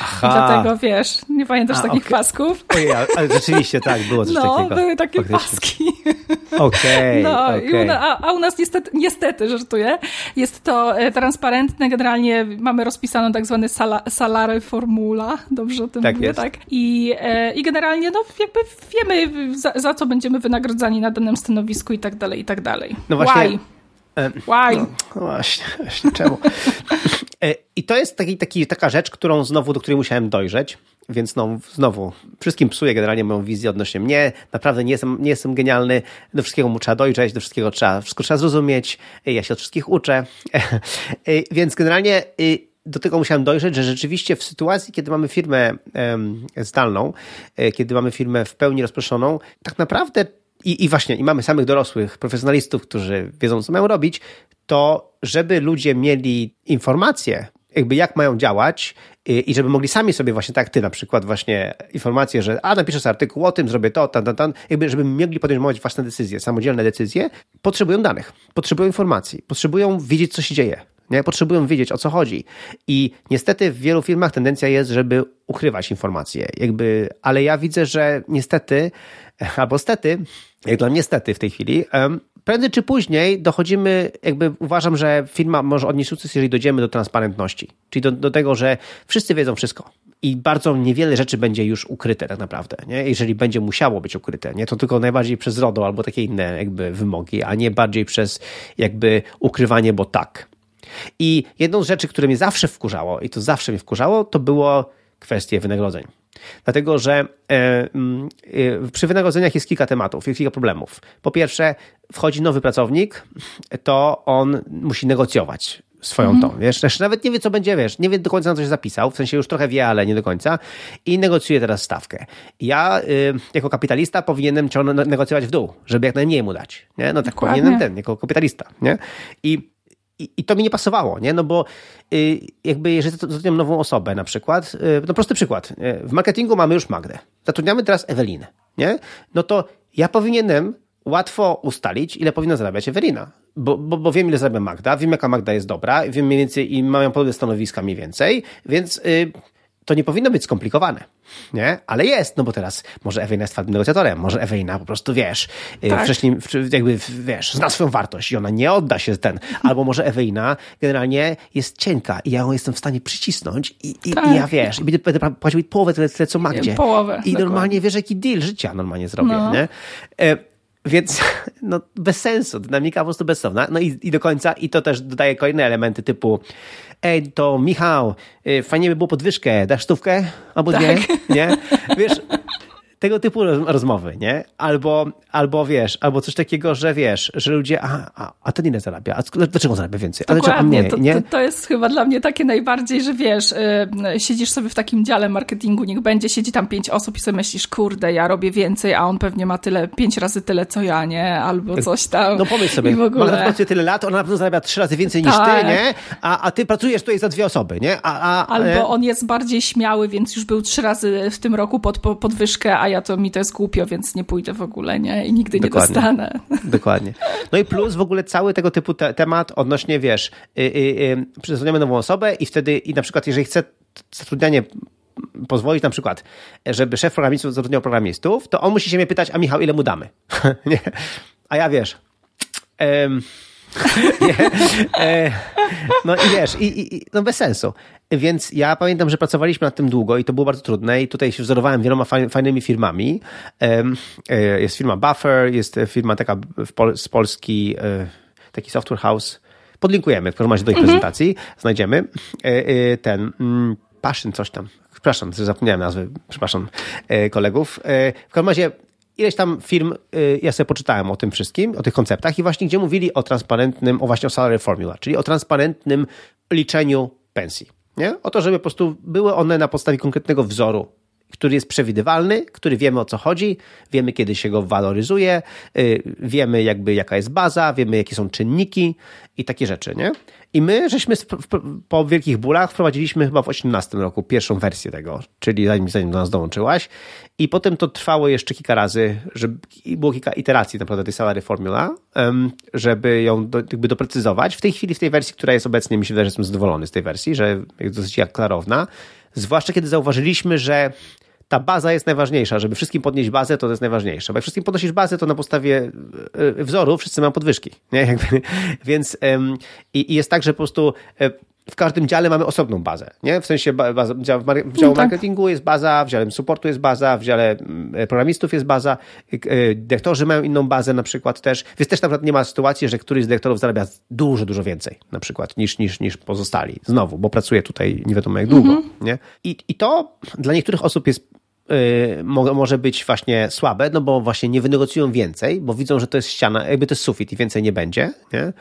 Aha. I dlatego wiesz, nie pamiętasz A, takich okay. pasków? Ojej, ale rzeczywiście tak, było coś no, takiego. No, były takie paski. Okej, okay, no, okay. a, a, u nas niestety, niestety, żartuję, jest to e, transparentne, generalnie mamy rozpisaną tak zwany sala, salary formula, dobrze o tym tak mówię, jest. tak? I, e, I generalnie, no jakby wiemy za, za co będziemy wynagrodzani na danym stanowisku i tak dalej, i tak dalej. No właśnie. Why? Why? No, no właśnie, właśnie, czemu? E, I to jest taki, taki, taka rzecz, którą znowu, do której musiałem dojrzeć, więc no, znowu, wszystkim psuję generalnie moją wizję odnośnie mnie. Naprawdę nie jestem, nie jestem genialny, do wszystkiego mu trzeba dojrzeć, do wszystkiego trzeba, wszystko trzeba zrozumieć, e, ja się od wszystkich uczę. E, więc generalnie do tego musiałem dojrzeć, że rzeczywiście w sytuacji, kiedy mamy firmę zdalną, kiedy mamy firmę w pełni rozproszoną, tak naprawdę i, i właśnie, i mamy samych dorosłych profesjonalistów, którzy wiedzą, co mają robić, to żeby ludzie mieli informacje, jakby jak mają działać i, i żeby mogli sami sobie właśnie tak ty na przykład właśnie informacje, że a napiszę sobie artykuł o tym, zrobię to, tan, tan, tan, jakby żeby mogli podejmować własne decyzje, samodzielne decyzje, potrzebują danych, potrzebują informacji, potrzebują wiedzieć, co się dzieje. Nie? Potrzebują wiedzieć, o co chodzi. I niestety w wielu firmach tendencja jest, żeby ukrywać informacje. Jakby, ale ja widzę, że niestety, albo stety, jak dla mnie stety w tej chwili, prędzej czy później dochodzimy, jakby uważam, że firma może odnieść sukces, jeżeli dojdziemy do transparentności. Czyli do, do tego, że wszyscy wiedzą wszystko i bardzo niewiele rzeczy będzie już ukryte tak naprawdę, nie? jeżeli będzie musiało być ukryte, nie? to tylko najbardziej przez RODO albo takie inne jakby wymogi, a nie bardziej przez jakby ukrywanie, bo tak. I jedną z rzeczy, które mnie zawsze wkurzało i to zawsze mnie wkurzało, to było kwestie wynagrodzeń. Dlatego, że e, mm, e, przy wynagrodzeniach jest kilka tematów, jest kilka problemów. Po pierwsze, wchodzi nowy pracownik, to on musi negocjować swoją mhm. tą, wiesz, jeszcze nawet nie wie, co będzie, wiesz, nie wie do końca na co się zapisał, w sensie już trochę wie, ale nie do końca i negocjuje teraz stawkę. Ja, y, jako kapitalista powinienem negocjować w dół, żeby jak najmniej mu dać, nie? No tak Dokładnie. powinienem ten, jako kapitalista, nie? I i, I, to mi nie pasowało, nie? No bo y, jakby jeżeli zatrudniam nową osobę na przykład, y, no prosty przykład, y, w marketingu mamy już Magdę, zatrudniamy teraz Ewelinę, nie? No to ja powinienem łatwo ustalić, ile powinna zarabiać Ewelina, bo, bo, bo wiem, ile zarabia Magda, wiem, jaka Magda jest dobra, wiem mniej więcej i mają podobne stanowiska mniej więcej, więc to nie powinno być skomplikowane, nie? Ale jest, no bo teraz może Ewelina jest twardym negocjatorem, może Ewelina po prostu, wiesz, y, tak. wcześniej jakby, wiesz, zna swoją wartość i ona nie odda się ten, albo może Ewelina generalnie jest cienka i ja ją jestem w stanie przycisnąć i, i, tak. i ja, wiesz, i będę, będę płacił połowę tyle, tyle co Magdzie. Połowę. I dokładnie. normalnie, wiesz, jaki deal życia normalnie zrobię, no. nie? Więc no, bez sensu, dynamika po prostu bezsensowna. No i, i do końca, i to też dodaje kolejne elementy typu ej, to Michał, y, fajnie by było podwyżkę, dasz stówkę? Albo tak. dwie? Nie? Wiesz, tego typu rozmowy, nie? Albo, albo wiesz, albo coś takiego, że wiesz, że ludzie, a, a, a ten ile zarabia? A dlaczego zarabia więcej? A Dokładnie, mniej, to, nie? To, to, jest chyba dla mnie takie najbardziej, że wiesz, yy, siedzisz sobie w takim dziale marketingu, niech będzie, siedzi tam pięć osób i sobie myślisz, kurde, ja robię więcej, a on pewnie ma tyle, pięć razy tyle, co ja, nie? Albo coś tam. No pomyśl sobie, w ogóle... ma pracuje tyle lat, ona na pewno zarabia trzy razy więcej niż tak. ty, nie? A, a ty pracujesz tutaj za dwie osoby, nie? A, a, Albo on jest bardziej śmiały, więc już był trzy razy w tym roku pod podwyżkę, a ja to mi to jest głupio, więc nie pójdę w ogóle, nie? I nigdy Dokładnie. nie dostanę. Dokładnie. No i plus w ogóle cały tego typu te temat odnośnie, wiesz, yy, yy, nową osobę i wtedy, i na przykład jeżeli chcę zatrudnianie pozwolić na przykład, żeby szef programistów zatrudniał programistów, to on musi się mnie pytać, a Michał, ile mu damy? nie? A ja wiesz, e, no i wiesz, i, i, no bez sensu. Więc ja pamiętam, że pracowaliśmy nad tym długo i to było bardzo trudne i tutaj się wzorowałem wieloma fajnymi firmami. E, jest firma Buffer, jest firma taka z Polski, e, taki software house. Podlinkujemy w każdym razie do ich mhm. prezentacji, znajdziemy ten mm, Passion coś tam. Przepraszam, zapomniałem nazwy, przepraszam kolegów. W każdym razie ileś tam firm, y, ja sobie poczytałem o tym wszystkim, o tych konceptach i właśnie gdzie mówili o transparentnym, o właśnie o salary formula, czyli o transparentnym liczeniu pensji. Nie? O to, żeby po prostu były one na podstawie konkretnego wzoru, który jest przewidywalny, który wiemy o co chodzi, wiemy kiedy się go waloryzuje, y, wiemy jakby jaka jest baza, wiemy jakie są czynniki i takie rzeczy, nie? I my, żeśmy po wielkich bólach wprowadziliśmy chyba w 18 roku pierwszą wersję tego, czyli zanim, zanim do nas dołączyłaś. I potem to trwało jeszcze kilka razy, żeby było kilka iteracji naprawdę tej salary formula, żeby ją do, jakby doprecyzować. W tej chwili, w tej wersji, która jest obecnie, mi się wydaje, że jestem zadowolony z tej wersji, że jest dosyć klarowna. Zwłaszcza kiedy zauważyliśmy, że ta baza jest najważniejsza. Żeby wszystkim podnieść bazę, to jest najważniejsze. Bo jak wszystkim podnosisz bazę, to na podstawie e, wzoru wszyscy mają podwyżki. Nie? Jakby, więc i, i jest tak, że po prostu e, w każdym dziale mamy osobną bazę, nie? W sensie baza, w działu no tak. marketingu jest baza, w dziale supportu jest baza, w dziale mm, programistów jest baza, dyrektorzy mają inną bazę na przykład też, więc też na przykład nie ma sytuacji, że któryś z dyrektorów zarabia dużo, dużo więcej na przykład niż, niż, niż pozostali. Znowu, bo pracuje tutaj nie wiadomo jak długo, mhm. nie? I, I to dla niektórych osób jest Y, może być właśnie słabe, no bo właśnie nie wynegocjują więcej, bo widzą, że to jest ściana, jakby to jest sufit i więcej nie będzie, nie?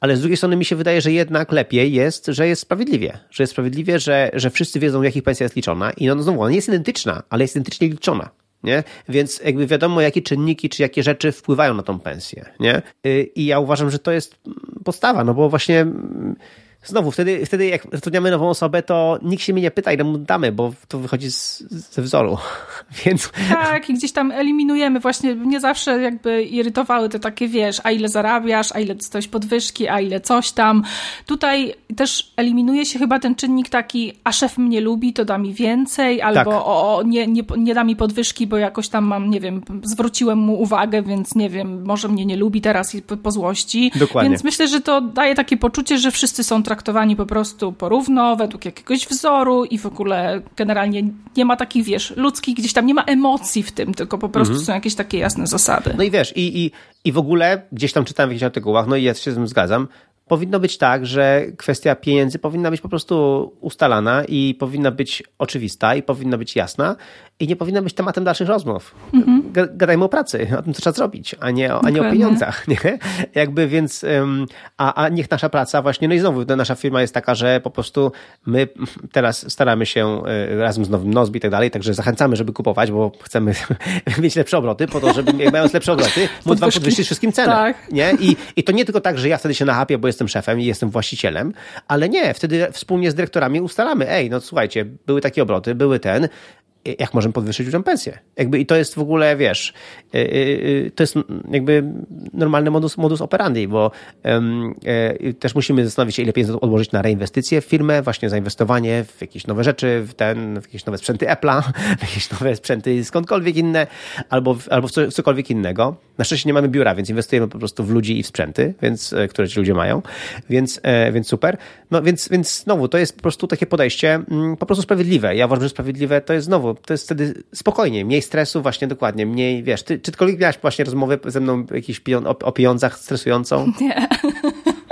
Ale z drugiej strony mi się wydaje, że jednak lepiej jest, że jest sprawiedliwie, że jest sprawiedliwie, że, że wszyscy wiedzą, jakich pensja jest liczona i no znowu, ona nie jest identyczna, ale jest identycznie liczona. Nie? Więc jakby wiadomo, jakie czynniki czy jakie rzeczy wpływają na tą pensję. Nie? Y, I ja uważam, że to jest podstawa, no bo właśnie znowu, wtedy, wtedy jak zatrudniamy nową osobę, to nikt się mnie nie pyta, ile mu damy, bo to wychodzi z, ze wzoru. Więc... Tak, i gdzieś tam eliminujemy. Właśnie mnie zawsze jakby irytowały te takie, wiesz, a ile zarabiasz, a ile dostałeś podwyżki, a ile coś tam. Tutaj też eliminuje się chyba ten czynnik taki, a szef mnie lubi, to da mi więcej, albo tak. o, nie, nie, nie da mi podwyżki, bo jakoś tam mam, nie wiem, zwróciłem mu uwagę, więc nie wiem, może mnie nie lubi teraz i po, po złości. Dokładnie. Więc myślę, że to daje takie poczucie, że wszyscy są traktowani po prostu porówno, według jakiegoś wzoru i w ogóle generalnie nie ma takich, wiesz, ludzkich, gdzieś tam nie ma emocji w tym, tylko po prostu mhm. są jakieś takie jasne zasady. No i wiesz, i, i, i w ogóle gdzieś tam czytałem w jakichś artykułach, no i ja się z tym zgadzam, powinno być tak, że kwestia pieniędzy powinna być po prostu ustalana i powinna być oczywista i powinna być jasna i nie powinna być tematem dalszych rozmów. Mhm. Gadajmy o pracy, o tym, co trzeba zrobić, a nie, a nie o pieniądzach. Nie? Jakby więc, a, a niech nasza praca właśnie, no i znowu nasza firma jest taka, że po prostu my teraz staramy się e, razem z nowym Nozbi i tak dalej, także zachęcamy, żeby kupować, bo chcemy mieć lepsze obroty, po to, żeby mając lepsze obroty, móc wam podwyższyć wszystkim cenę. Tak. Nie? I, I to nie tylko tak, że ja wtedy się nachapię, bo jestem szefem i jestem właścicielem, ale nie, wtedy wspólnie z dyrektorami ustalamy, ej, no słuchajcie, były takie obroty, były ten, jak możemy podwyższyć ludziom pensję. Jakby, I to jest w ogóle, wiesz, y, y, y, to jest jakby normalny modus, modus operandi, bo um, też musimy zastanowić się, ile pieniędzy odłożyć na reinwestycje w firmę, właśnie zainwestowanie w jakieś nowe rzeczy, w, ten, w jakieś nowe sprzęty Apple'a, w jakieś nowe sprzęty skądkolwiek inne, albo w, albo w cokolwiek innego. Na szczęście nie mamy biura, więc inwestujemy po prostu w ludzi i w sprzęty, więc, e, które ci ludzie mają, więc, e, więc super. No więc, więc znowu, to jest po prostu takie podejście mm, po prostu sprawiedliwe. Ja uważam, że sprawiedliwe to jest znowu, to jest wtedy spokojnie, mniej stresu, właśnie dokładnie, mniej, wiesz, ty, czy tykolwiek miałaś właśnie rozmowę ze mną jakiś o, o pieniądzach stresującą? Nie.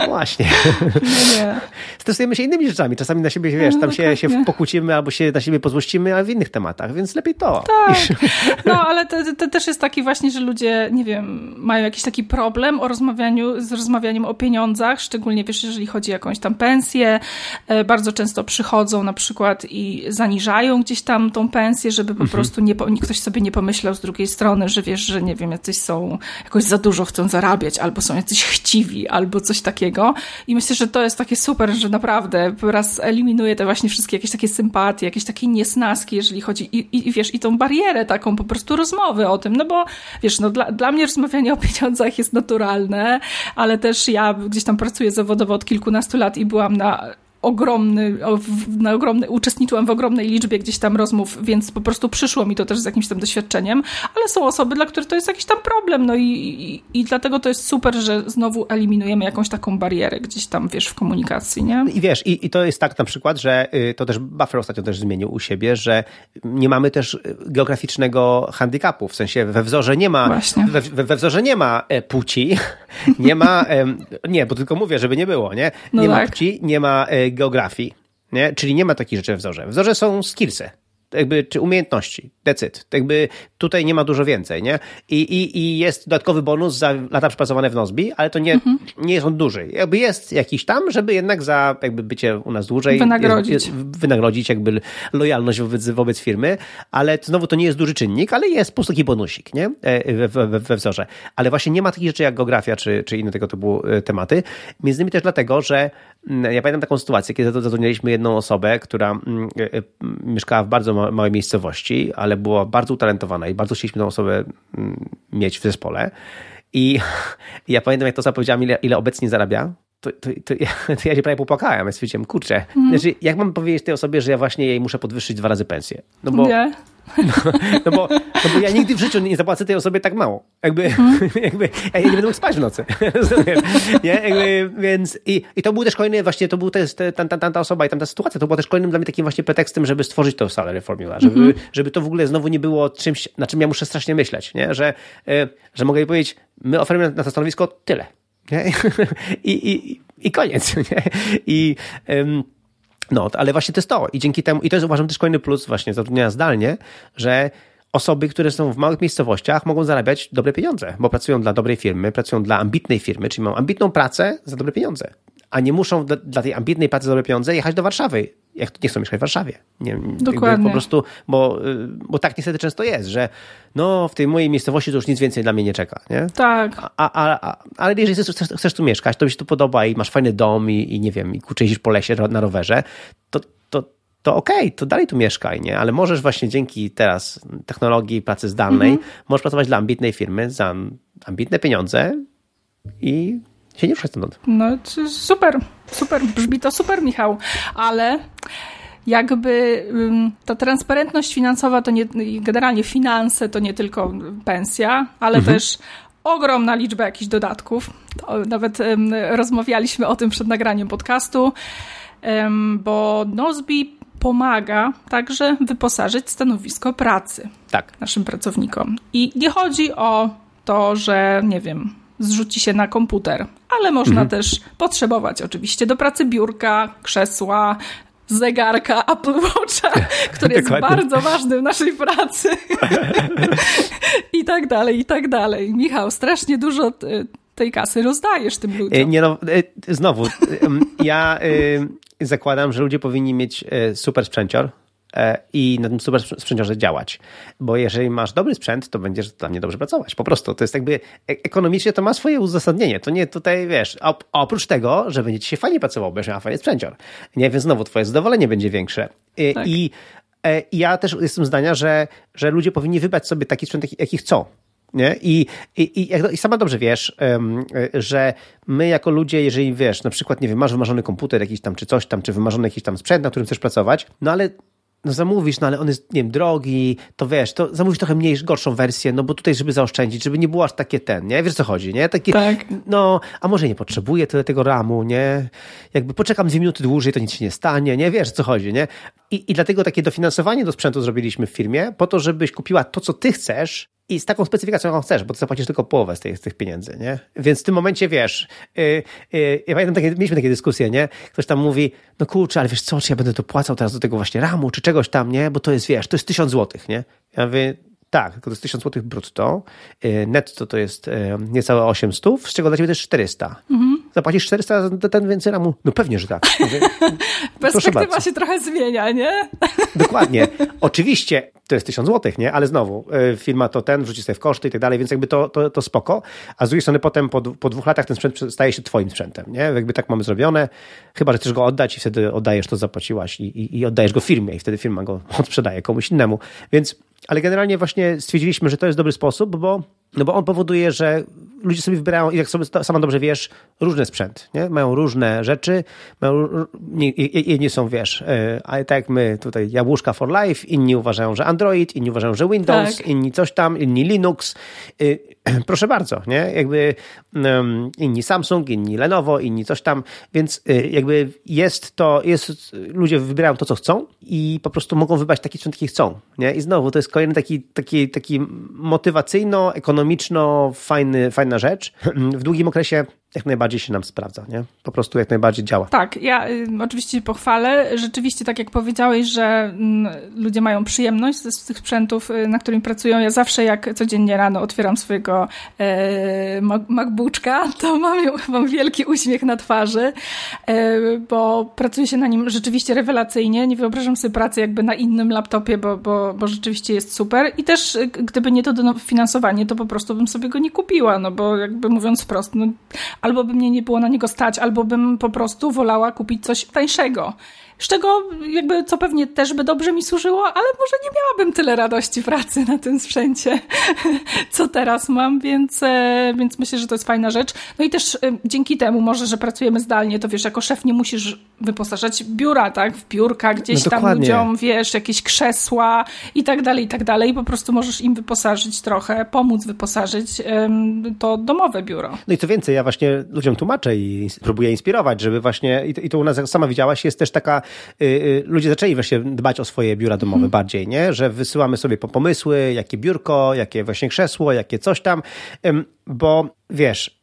Właśnie. Nie, nie. Stresujemy się innymi rzeczami. Czasami na siebie, wiesz, tam się, się pokłócimy albo się na siebie pozłościmy, ale w innych tematach, więc lepiej to. Tak. No, ale to, to, też jest taki właśnie, że ludzie, nie wiem, mają jakiś taki problem o rozmawianiu, z rozmawianiem o pieniądzach, szczególnie, wiesz, jeżeli chodzi o jakąś tam pensję. E, bardzo często przychodzą na przykład i zaniżają gdzieś tam tą pensję, żeby po mhm. prostu nie, ktoś sobie nie pomyślał z drugiej strony, że wiesz, że nie wiem, jacyś są, jakoś za dużo chcą zarabiać, albo są jacyś chciwi, albo coś takiego. I myślę, że to jest takie super, że naprawdę raz eliminuje te właśnie wszystkie jakieś takie sympatie, jakieś takie niesnaski, jeżeli chodzi i, i, i wiesz, i tą barierę taką po prostu rozmowy o tym, no bo wiesz, no dla, dla mnie rozmawianie o pieniądzach jest naturalne, ale też ja gdzieś tam pracuję zawodowo od kilkunastu lat i byłam na ogromny, na ogromny, uczestniczyłam w ogromnej liczbie gdzieś tam rozmów, więc po prostu przyszło mi to też z jakimś tam doświadczeniem, ale są osoby, dla których to jest jakiś tam problem, no i, i, i dlatego to jest super, że znowu eliminujemy jakąś taką barierę gdzieś tam, wiesz, w komunikacji, nie? I wiesz, i, i to jest tak na przykład, że y, to też Buffer ostatnio też zmienił u siebie, że nie mamy też geograficznego handicapu, w sensie we wzorze nie ma, we, we, wzorze nie ma e, płci, nie ma, nie, bo tylko mówię, żeby nie było, nie? No nie tak. ma płci, nie ma e, geografii, nie? czyli nie ma takich rzeczy w wzorze. Wzorze są skillsy, jakby, czy umiejętności. It. Jakby tutaj nie ma dużo więcej, nie? I, i, i jest dodatkowy bonus za lata przepracowane w Nozbi, ale to nie, mhm. nie jest on duży. Jakby jest jakiś tam, żeby jednak za jakby bycie u nas dłużej wynagrodzić, jest, jest, wynagrodzić jakby lojalność wobec, wobec firmy, ale to znowu to nie jest duży czynnik, ale jest po prostu taki bonusik, nie? E, we, we, we wzorze. Ale właśnie nie ma takich rzeczy jak geografia, czy, czy inne tego typu e, tematy. Między innymi też dlatego, że ja pamiętam taką sytuację, kiedy zatrudnialiśmy jedną osobę, która e, mieszkała w bardzo małej miejscowości, ale była bardzo utalentowana i bardzo chcieliśmy tą osobę mm, mieć w zespole. I ja pamiętam, jak to zapowiedziałam, ile, ile obecnie zarabia. To, to, to, ja, to ja się prawie popłakałem. Ja stwierdziłem, kurczę, mm. znaczy, jak mam powiedzieć tej osobie, że ja właśnie jej muszę podwyższyć dwa razy pensję? No bo. No, no, bo, no bo ja nigdy w życiu nie zapłacę tej osobie tak mało. Jakby, hmm. jakby ja nie będę mógł spać w nocy. nie? Jakby, więc i, i to był też kolejny, właśnie to był też ta, ta, ta osoba i tamta sytuacja, to było też kolejnym dla mnie takim właśnie pretekstem, żeby stworzyć tą salary formula, żeby, hmm. żeby to w ogóle znowu nie było czymś, na czym ja muszę strasznie myśleć, nie? Że, e, że mogę jej powiedzieć, my oferujemy na to stanowisko tyle. Nie? I, i, I koniec. Nie? I um, no, ale właśnie to jest to. I dzięki temu, i to jest uważam też kolejny plus właśnie zatrudnienia zdalnie, że osoby, które są w małych miejscowościach, mogą zarabiać dobre pieniądze, bo pracują dla dobrej firmy, pracują dla ambitnej firmy, czyli mają ambitną pracę za dobre pieniądze, a nie muszą dla, tej ambitnej pracy za dobre pieniądze jechać do Warszawy jak nie chcą mieszkać w Warszawie. Nie, Dokładnie. Po prostu, bo, y, bo tak niestety często jest, że no w tej mojej miejscowości to już nic więcej dla mnie nie czeka, nie? Tak. A, a, a, ale jeżeli chcesz, chcesz, chcesz tu mieszkać, to mi się tu podoba i masz fajny dom i, i nie wiem, i kurczę jeździsz po lesie na rowerze, to, to, to okej, okay, to dalej tu mieszkaj, nie? Ale możesz właśnie dzięki teraz technologii pracy zdalnej, mhm. możesz pracować dla ambitnej firmy za ambitne pieniądze i się nie ruszać stąd. No super, super, brzmi to super, Michał, ale jakby ta transparentność finansowa to nie, generalnie finanse to nie tylko pensja, ale mhm. też ogromna liczba jakichś dodatków. Nawet rozmawialiśmy o tym przed nagraniem podcastu, bo Nozbi pomaga także wyposażyć stanowisko pracy tak. naszym pracownikom. I nie chodzi o to, że nie wiem, zrzuci się na komputer, ale można mhm. też potrzebować oczywiście do pracy biurka, krzesła, zegarka Apple Watcha, który jest bardzo ważny w naszej pracy. I tak dalej, i tak dalej. Michał, strasznie dużo tej kasy rozdajesz tym ludziom. E, nie no, e, znowu, ja zakładam, że ludzie powinni mieć e, super sprzęcior, E, i na tym super sprzęciorze działać. Bo jeżeli masz dobry sprzęt, to będziesz dla mnie dobrze pracować. Po prostu. To jest jakby e, ekonomicznie to ma swoje uzasadnienie. To nie tutaj, wiesz, oprócz tego, że będzie ci się fajnie pracowało, będziesz miał fajny sprzęcior. Nie, więc znowu twoje zadowolenie będzie większe. E, tak. I, I ja też jestem zdania, że, że ludzie powinni wybrać sobie taki sprzęt, jaki chcą. Nie? I, i, i, sama dobrze wiesz, że my jako ludzie, jeżeli wiesz, na przykład, nie wiem, masz wymarzony komputer jakiś tam, czy coś tam, czy wymarzony jakiś tam sprzęt, na którym chcesz pracować, no ale no zamówisz, no ale on jest, nie wiem, drogi, to wiesz, to zamówisz trochę mniej, gorszą wersję, no bo tutaj, żeby zaoszczędzić, żeby nie było aż takie ten, nie? Wiesz co chodzi, nie? Takie, tak. no, a może nie potrzebuję tyle tego ramu, nie? Jakby poczekam dwie minuty dłużej, to nic się nie stanie, nie? Wiesz co chodzi, nie? I, I dlatego takie dofinansowanie do sprzętu zrobiliśmy w firmie, po to, żebyś kupiła to, co ty chcesz, i z taką specyfikacją, jaką chcesz, bo ty zapłacisz tylko połowę z tych, z tych pieniędzy, nie? Więc w tym momencie, wiesz, yy, yy, ja pamiętam, takie, mieliśmy takie dyskusje, nie? Ktoś tam mówi, no kurczę, ale wiesz co, czy ja będę to płacał teraz do tego właśnie ramu, czy czegoś tam, nie? Bo to jest, wiesz, to jest tysiąc złotych, nie? Ja mówię, tak, tylko to jest 1000 zł brutto. Y, netto to jest y, niecałe 800, z czego dla ciebie też 400. Mhm. Zapłacisz 400 za ten więcej ramu? No pewnie, że tak. Perspektywa się trochę zmienia, nie? Dokładnie. Oczywiście to jest 1000 zł, nie? Ale znowu, y, firma to ten, wrzuci sobie w koszty i tak dalej, więc jakby to, to, to spoko. A z drugiej strony potem po, po dwóch latach ten sprzęt staje się twoim sprzętem, nie? Jakby tak mamy zrobione. Chyba, że chcesz go oddać i wtedy oddajesz to, zapłaciłaś i, i, i oddajesz go firmie i wtedy firma go odsprzedaje komuś innemu. Więc ale generalnie właśnie stwierdziliśmy, że to jest dobry sposób, bo, no bo on powoduje, że ludzie sobie wybierają, i jak sobie sama dobrze wiesz, różny sprzęt, nie? Mają różne rzeczy, mają, jedni są, wiesz, ale tak jak my tutaj jabłuszka for life, inni uważają, że Android, inni uważają, że Windows, tak. inni coś tam, inni Linux. Y, proszę bardzo, nie? Jakby um, inni Samsung, inni Lenovo, inni coś tam, więc y, jakby jest to, jest, ludzie wybierają to, co chcą i po prostu mogą wybrać taki sprzęt, jaki chcą, nie? I znowu to jest kolejny taki, taki, taki motywacyjno, ekonomiczno fajny, fajna rzecz. W długim okresie jak najbardziej się nam sprawdza, nie? Po prostu jak najbardziej działa. Tak, ja y, oczywiście pochwalę. Rzeczywiście, tak jak powiedziałeś, że y, ludzie mają przyjemność z, z tych sprzętów, y, na którym pracują. Ja zawsze jak codziennie rano otwieram swojego e, MacBooka, to mam, mam wielki uśmiech na twarzy, e, bo pracuje się na nim rzeczywiście rewelacyjnie. Nie wyobrażam sobie pracy jakby na innym laptopie, bo, bo, bo rzeczywiście jest super. I też y, gdyby nie to finansowanie, to po prostu bym sobie go nie kupiła, no bo jakby mówiąc wprost, no albo by mnie nie było na niego stać, albo bym po prostu wolała kupić coś tańszego z czego jakby co pewnie też by dobrze mi służyło, ale może nie miałabym tyle radości pracy na tym sprzęcie, co teraz mam, więc, e, więc myślę, że to jest fajna rzecz. No i też e, dzięki temu może, że pracujemy zdalnie, to wiesz, jako szef nie musisz wyposażać biura, tak, w biurka gdzieś no tam ludziom, wiesz, jakieś krzesła i tak dalej, i tak dalej. I po prostu możesz im wyposażyć trochę, pomóc wyposażyć to domowe biuro. No i co więcej, ja właśnie ludziom tłumaczę i próbuję inspirować, żeby właśnie, i to u nas, jak sama widziałaś, jest też taka ludzie zaczęli właśnie dbać o swoje biura domowe hmm. bardziej, nie? Że wysyłamy sobie pomysły, jakie biurko, jakie właśnie krzesło, jakie coś tam, bo wiesz,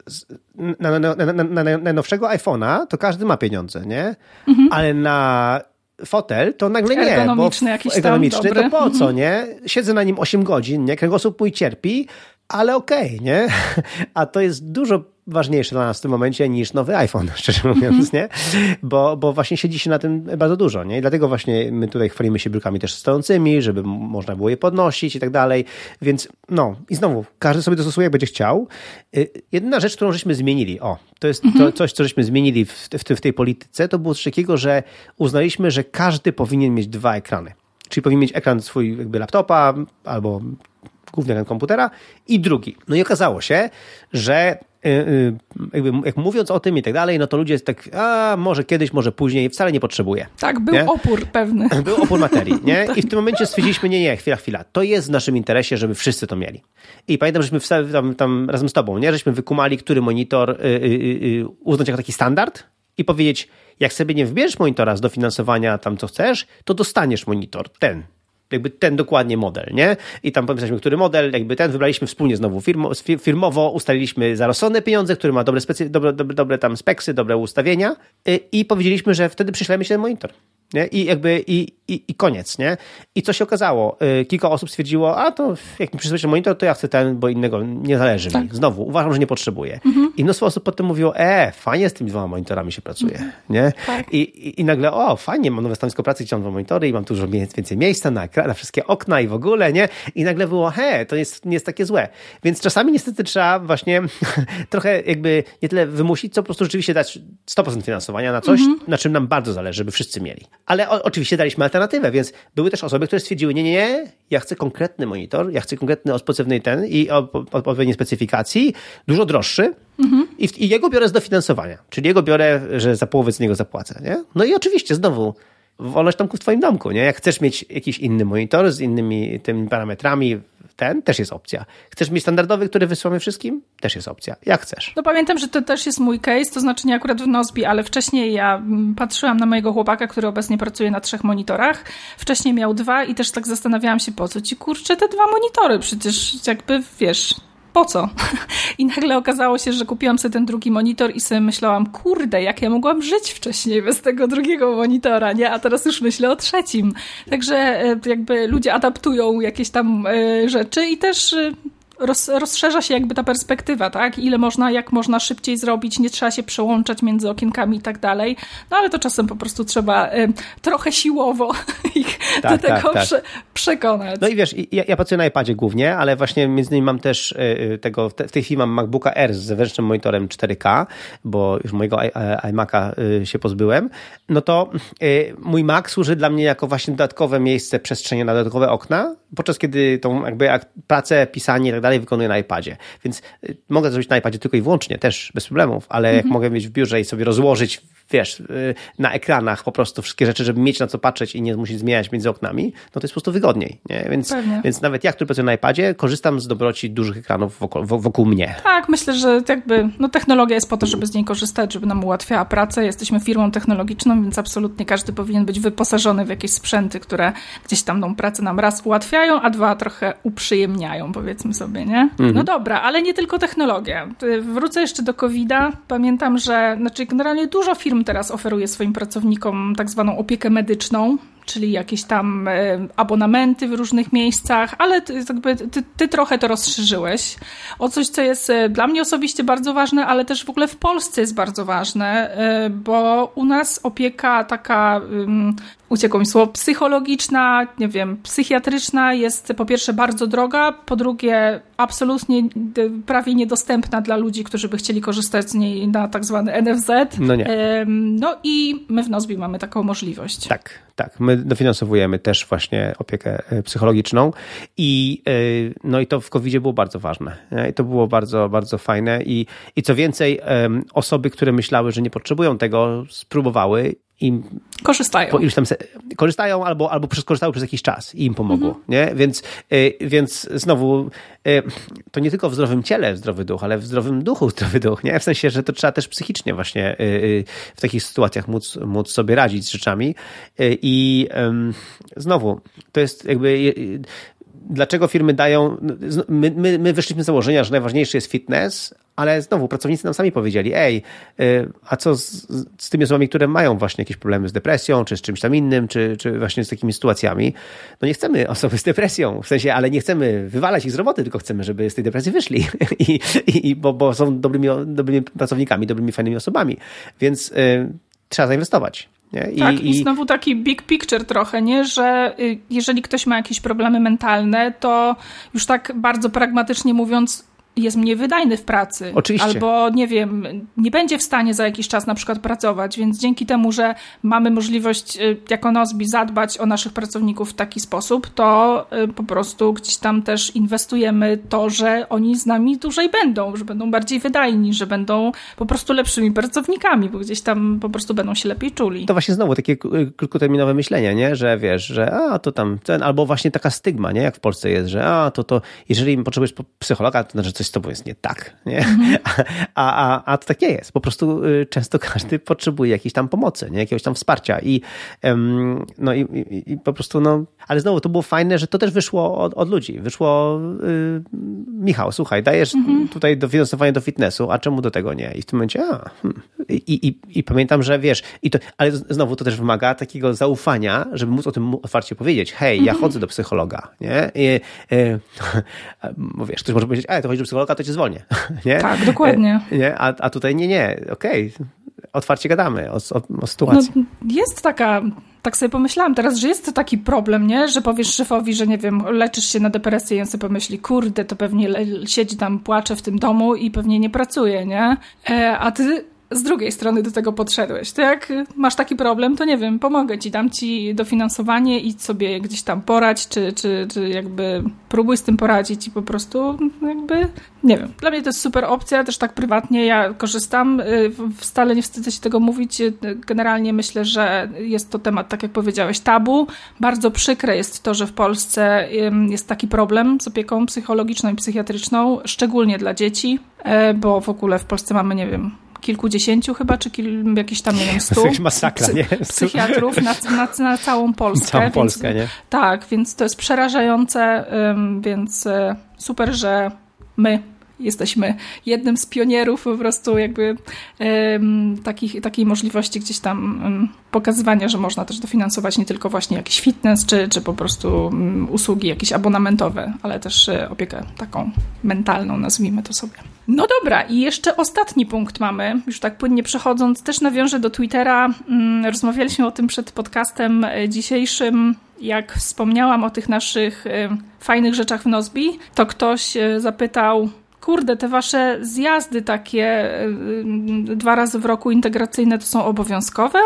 na, na, na, na najnowszego iPhone'a to każdy ma pieniądze, nie? Mhm. Ale na fotel, to nagle nie. Ergonomiczny bo jakiś ergonomiczny, tam, to po co, mhm. nie? Siedzę na nim 8 godzin, nie? Kręgosłup mój cierpi, ale okej, okay, nie? A to jest dużo ważniejsze dla nas w tym momencie niż nowy iPhone, szczerze mówiąc, nie? Bo, bo właśnie siedzi się na tym bardzo dużo, nie? I dlatego właśnie my tutaj chwalimy się biurkami też stojącymi, żeby można było je podnosić i tak dalej, więc no i znowu, każdy sobie dostosuje jak będzie chciał. Y, Jedna rzecz, którą żeśmy zmienili, o, to jest mhm. to, coś, co żeśmy zmienili w, w, w tej polityce, to było coś takiego, że uznaliśmy, że każdy powinien mieć dwa ekrany. Czyli powinien mieć ekran swój jakby laptopa albo główny ekran komputera i drugi. No i okazało się, że y, y, jakby, jak mówiąc o tym i tak dalej, no to ludzie tak, a może kiedyś, może później, wcale nie potrzebuje. Tak, był nie? opór pewny. Był opór materii, nie? I w tym momencie stwierdziliśmy, nie, nie, chwila, chwila, to jest w naszym interesie, żeby wszyscy to mieli. I pamiętam, żeśmy tam, tam razem z tobą, nie? Żeśmy wykumali, który monitor y, y, y, uznać jako taki standard i powiedzieć, jak sobie nie wybierzesz monitora z dofinansowania tam, co chcesz, to dostaniesz monitor, ten, jakby ten dokładnie model, nie? I tam pomyśleliśmy, który model, jakby ten wybraliśmy wspólnie znowu firmo, firmowo, ustaliliśmy za rozsądne pieniądze, który ma dobre, specy, dobre, dobre, dobre tam speksy, dobre ustawienia i powiedzieliśmy, że wtedy przyślemy się ten monitor. Nie? I jakby i, i, i koniec, nie? I co się okazało? Y, kilka osób stwierdziło, a to jak mi przysłać monitor, to ja chcę ten, bo innego nie zależy tak. mi. Znowu, uważam, że nie potrzebuję. Mhm. I mnóstwo osób potem mówiło, e, fajnie z tymi dwoma monitorami się pracuje, mhm. nie? Tak. I, i, I nagle, o, fajnie, mam nowe stanowisko pracy, gdzie mam dwa monitory i mam tu dużo więcej miejsca na, na wszystkie okna i w ogóle, nie? I nagle było, he, to jest, nie jest takie złe. Więc czasami niestety trzeba właśnie trochę jakby nie tyle wymusić, co po prostu rzeczywiście dać 100% finansowania na coś, mhm. na czym nam bardzo zależy, żeby wszyscy mieli. Ale o, oczywiście daliśmy alternatywę, więc były też osoby, które stwierdziły, nie, nie, nie, ja chcę konkretny monitor, ja chcę konkretny odpowiedni ten i odpowiedniej specyfikacji, dużo droższy mhm. i, i, jego biorę z dofinansowania, czyli jego biorę, że za połowę z niego zapłacę, nie? No i oczywiście znowu wolność domku w twoim domku, nie? Jak chcesz mieć jakiś inny monitor z innymi tymi parametrami, ten też jest opcja. Chcesz mieć standardowy, który wysyłamy wszystkim? Też jest opcja. Jak chcesz. No pamiętam, że to też jest mój case, to znaczy nie akurat w Nozbi, ale wcześniej ja mm, patrzyłam na mojego chłopaka, który obecnie pracuje na trzech monitorach. Wcześniej miał dwa i też tak zastanawiałam się, po co ci kurczę te dwa monitory? Przecież jakby, wiesz, po co? I nagle okazało się, że kupiłam sobie ten drugi monitor i sobie myślałam, kurde, jak ja mogłam żyć wcześniej bez tego drugiego monitora, nie? A teraz już myślę o trzecim. Także e, jakby ludzie adaptują jakieś tam e, rzeczy i też e, roz, rozszerza się jakby ta perspektywa, tak? Ile można, jak można szybciej zrobić, nie trzeba się przełączać między okienkami i tak dalej. No ale to czasem po prostu trzeba y, trochę siłowo ich tak, do tego tak, tak. Prze przekonać. No i wiesz, ja, ja pracuję na iPadzie głównie, ale właśnie między innymi mam też y, tego, te, w tej chwili mam MacBooka Air z zewnętrznym monitorem 4K, bo już mojego iMac'a y, się pozbyłem. No to mój Mac służy dla mnie jako właśnie dodatkowe miejsce, przestrzenie na dodatkowe okna, podczas kiedy tą jakby pracę, pisanie i tak dalej dalej wykonuję na iPadzie. Więc y, mogę to zrobić na iPadzie tylko i wyłącznie, też bez problemów, ale jak mhm. mogę mieć w biurze i sobie rozłożyć wiesz, y, na ekranach po prostu wszystkie rzeczy, żeby mieć na co patrzeć i nie musieć zmieniać między oknami, no to jest po prostu wygodniej. Nie? Więc, więc nawet ja, który pracuję na iPadzie, korzystam z dobroci dużych ekranów wokół, wokół mnie. Tak, myślę, że jakby no, technologia jest po to, żeby z niej korzystać, żeby nam ułatwiała pracę. Jesteśmy firmą technologiczną, więc absolutnie każdy powinien być wyposażony w jakieś sprzęty, które gdzieś tam tą pracę nam raz ułatwiają, a dwa trochę uprzyjemniają, powiedzmy sobie, nie? Mhm. No dobra, ale nie tylko technologia. Wrócę jeszcze do COVID-a. Pamiętam, że znaczy generalnie dużo firm teraz oferuje swoim pracownikom tak zwaną opiekę medyczną, czyli jakieś tam e, abonamenty w różnych miejscach, ale ty, ty, ty, trochę to rozszerzyłeś o coś, co jest e, dla mnie osobiście bardzo ważne, ale też w ogóle w Polsce jest bardzo ważne, e, bo u nas opieka taka uciekło mi słowo, psychologiczna, nie wiem, psychiatryczna jest po pierwsze bardzo droga, po drugie absolutnie prawie niedostępna dla ludzi, którzy by chcieli korzystać z niej na tak zwany NFZ. No nie. No i my w Nozbi mamy taką możliwość. Tak, tak. My dofinansowujemy też właśnie opiekę e, psychologiczną i e, no i to w covid było bardzo ważne. I to było bardzo, bardzo fajne i, i co więcej, osoby, które myślały, że nie potrzebują tego, spróbowały i korzystają. Po iluś tam se, korzystają albo, albo skorzystały przez jakiś czas i im pomogło. Mhm. Nie? Więc, y, więc znowu y, to nie tylko w zdrowym ciele zdrowy duch, ale w zdrowym duchu zdrowy duch. Nie? W sensie, że to trzeba też psychicznie właśnie y, w takich sytuacjach móc, móc sobie radzić z rzeczami. I znowu, to jest jakby dlaczego firmy dają. My, my, my wyszliśmy z założenia, że najważniejszy jest fitness, ale znowu pracownicy nam sami powiedzieli: Ej, y, a co z, z tymi osobami, które mają właśnie jakieś problemy z depresją, czy z czymś tam innym, czy, czy właśnie z takimi sytuacjami? No nie chcemy osoby z depresją, w sensie, ale nie chcemy wywalać ich z roboty, tylko chcemy, żeby z tej depresji wyszli, I, i, bo, bo są dobrymi, dobrymi pracownikami, dobrymi, fajnymi osobami. Więc y, trzeba zainwestować. I, tak, i, i znowu taki big picture trochę, nie? że y, jeżeli ktoś ma jakieś problemy mentalne, to już tak bardzo pragmatycznie mówiąc, jest mniej wydajny w pracy. Oczywiście. Albo, nie wiem, nie będzie w stanie za jakiś czas na przykład pracować, więc dzięki temu, że mamy możliwość y, jako Nozbi zadbać o naszych pracowników w taki sposób, to y, po prostu gdzieś tam też inwestujemy to, że oni z nami dłużej będą, że będą bardziej wydajni, że będą po prostu lepszymi pracownikami, bo gdzieś tam po prostu będą się lepiej czuli. To właśnie znowu takie krótkoterminowe myślenie, nie? że wiesz, że a, to tam ten, albo właśnie taka stygma, nie? jak w Polsce jest, że a, to to, jeżeli potrzebujesz psychologa, to znaczy coś z tobą jest nie tak, nie? Mhm. A, a, a to tak nie jest. Po prostu y, często każdy potrzebuje jakiejś tam pomocy, nie? Jakiegoś tam wsparcia i no i, i, i po prostu no, ale znowu to było fajne, że to też wyszło od, od ludzi. Wyszło yy, Michał, słuchaj, dajesz mhm. tutaj dofinansowanie do fitnessu, a czemu do tego nie? I w tym momencie, a, hmm. I, i, I pamiętam, że wiesz, i to, ale znowu to też wymaga takiego zaufania, żeby móc o tym otwarcie powiedzieć. Hej, ja mhm. chodzę do psychologa, nie? I, y, bo wiesz, ktoś może powiedzieć, a to chodzi do psychologa, to cię zwolnię. Nie? Tak, dokładnie. E, nie? A, a tutaj nie, nie, okej, okay. otwarcie gadamy o, o, o sytuacji. No, jest taka, tak sobie pomyślałam teraz, że jest to taki problem, nie? Że powiesz szefowi, że nie wiem, leczysz się na depresję i on sobie pomyśli, kurde, to pewnie siedzi tam, płacze w tym domu i pewnie nie pracuje, nie? E, a ty z drugiej strony do tego podszedłeś. To jak masz taki problem, to nie wiem, pomogę ci, dam ci dofinansowanie, idź sobie gdzieś tam porać, czy, czy, czy jakby próbuj z tym poradzić i po prostu jakby, nie wiem. Dla mnie to jest super opcja, też tak prywatnie ja korzystam, y, stale nie wstydzę się tego mówić. Generalnie myślę, że jest to temat, tak jak powiedziałeś, tabu. Bardzo przykre jest to, że w Polsce jest taki problem z opieką psychologiczną i psychiatryczną, szczególnie dla dzieci, e, bo w ogóle w Polsce mamy, nie wiem, kilkudziesięciu chyba, czy kil, jakieś tam, nie wiem, stu masakra, psy, nie? psychiatrów na, na, na, całą Polskę. Całą Polskę, więc, nie? Tak, więc to jest przerażające, więc e, super, że my jesteśmy jednym z pionierów po prostu jakby um, takich, takiej możliwości gdzieś tam um, pokazywania, że można też dofinansować nie tylko właśnie jakiś fitness, czy, czy po prostu um, usługi jakieś abonamentowe, ale też e, opiekę taką mentalną, nazwijmy to sobie. No dobra, i jeszcze ostatni punkt mamy, już tak płynnie przechodząc, też nawiążę do Twittera. Mm, rozmawialiśmy o tym przed podcastem e, dzisiejszym. Jak wspomniałam o tych naszych e, fajnych rzeczach w Nozbi, to ktoś zapytał, kurde, te wasze zjazdy takie dwa razy w roku integracyjne to są obowiązkowe?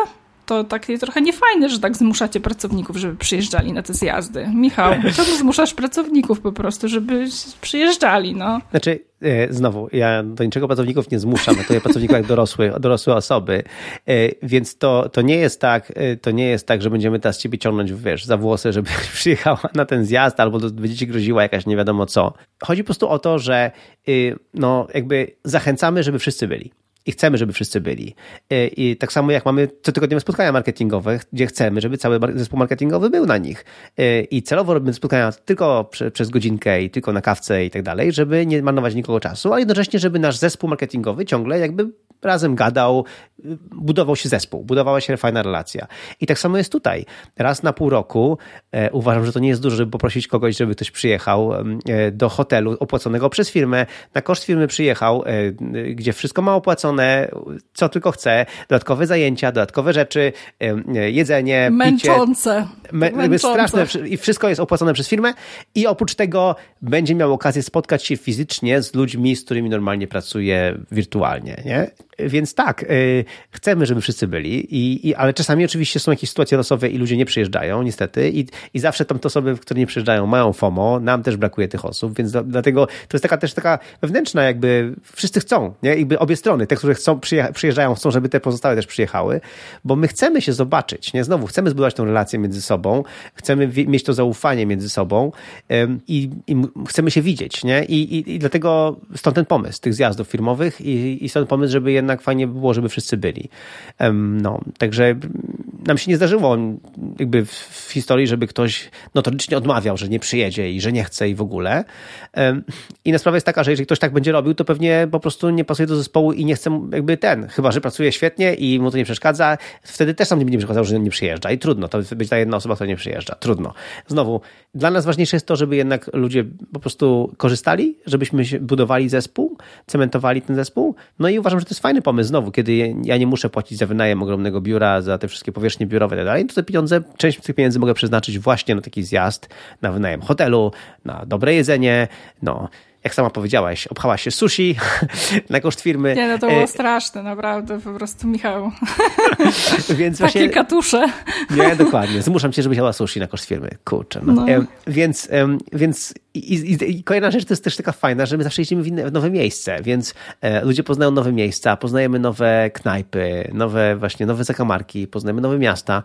To takie trochę niefajne, że tak zmuszacie pracowników, żeby przyjeżdżali na te zjazdy. Michał, czemu zmuszasz pracowników po prostu, żeby przyjeżdżali, no? Znaczy, e, znowu, ja do niczego pracowników nie zmuszam, to ja pracowników jak dorosłe, dorosłe osoby, e, więc to, to nie jest tak, e, to nie jest tak, że będziemy teraz ciebie ciągnąć, wiesz, za włosy, żeby przyjechała na ten zjazd, albo będziecie groziła jakaś nie wiadomo co. Chodzi po prostu o to, że no, jakby zachęcamy, żeby wszyscy byli i chcemy, żeby wszyscy byli. E, I tak samo jak mamy cotygodniowe spotkania marketingowe, gdzie chcemy, żeby cały zespół marketingowy był na nich. E, I celowo robimy spotkania tylko przez godzinkę i tylko na kawce i tak dalej, żeby nie marnować nikogo czasu, a jednocześnie, żeby nasz zespół marketingowy ciągle jakby razem gadał, budował się zespół, budowała się fajna relacja. I tak samo jest tutaj. Raz na pół roku e, uważam, że to nie jest dużo, żeby poprosić kogoś, żeby ktoś przyjechał do hotelu opłaconego przez firmę, na koszt firmy przyjechał, gdzie wszystko ma opłacone, co tylko chce, dodatkowe zajęcia, dodatkowe rzeczy, jedzenie, Męczące. picie. Męczące. Straszne i wszystko jest opłacone przez firmę i oprócz tego będzie miał okazję spotkać się fizycznie z ludźmi, z którymi normalnie pracuje wirtualnie, nie? Więc tak, y, chcemy, żeby wszyscy byli, i, i, ale czasami oczywiście są jakieś sytuacje losowe i ludzie nie przyjeżdżają, niestety, i, i zawsze tam te osoby, które nie przyjeżdżają, mają FOMO, nam też brakuje tych osób, więc do, dlatego to jest taka też taka wewnętrzna, jakby wszyscy chcą, nie? Jakby obie strony, te, które chcą, przyjeżdżają, chcą, żeby te pozostałe też przyjechały, bo my chcemy się zobaczyć, nie? Znowu, chcemy zbudować tą relację między sobą, chcemy mieć to zaufanie między sobą i, i chcemy się widzieć, nie? I, i, dlatego stąd ten pomysł tych zjazdów firmowych i, i stąd pomysł, żeby je jednak fajnie by było, żeby wszyscy byli. No, także nam się nie zdarzyło jakby w historii, żeby ktoś notorycznie odmawiał, że nie przyjedzie i że nie chce i w ogóle. Inna sprawa jest taka, że jeżeli ktoś tak będzie robił, to pewnie po prostu nie pasuje do zespołu i nie chce jakby ten, chyba że pracuje świetnie i mu to nie przeszkadza, wtedy też sam nie będzie przeszkadzał, że nie przyjeżdża i trudno, to być ta jedna osoba, która nie przyjeżdża, trudno. Znowu, dla nas ważniejsze jest to, żeby jednak ludzie po prostu korzystali, żebyśmy budowali zespół, cementowali ten zespół, no i uważam, że to jest fajny pomysł znowu, kiedy ja nie muszę płacić za wynajem ogromnego biura, za te wszystkie powierzchnie biurowe i tak dalej, to te pieniądze, część tych pieniędzy mogę przeznaczyć właśnie na taki zjazd, na wynajem hotelu, na dobre jedzenie, no jak sama powiedziałaś, obchałaś się sushi na koszt firmy. Nie, no to było e... straszne, naprawdę, po prostu Michał. Więc Takie właśnie... katusze. Nie, dokładnie. Zmuszam cię, żebyś jadła sushi na koszt firmy. Kurczę. No. no. E, więc, e, więc i, i, i, kolejna rzecz to jest też taka fajna, że my zawsze jedziemy w, inne, w nowe miejsce, więc e, ludzie poznają nowe miejsca, poznajemy nowe knajpy, nowe właśnie, nowe zakamarki, poznajemy nowe miasta,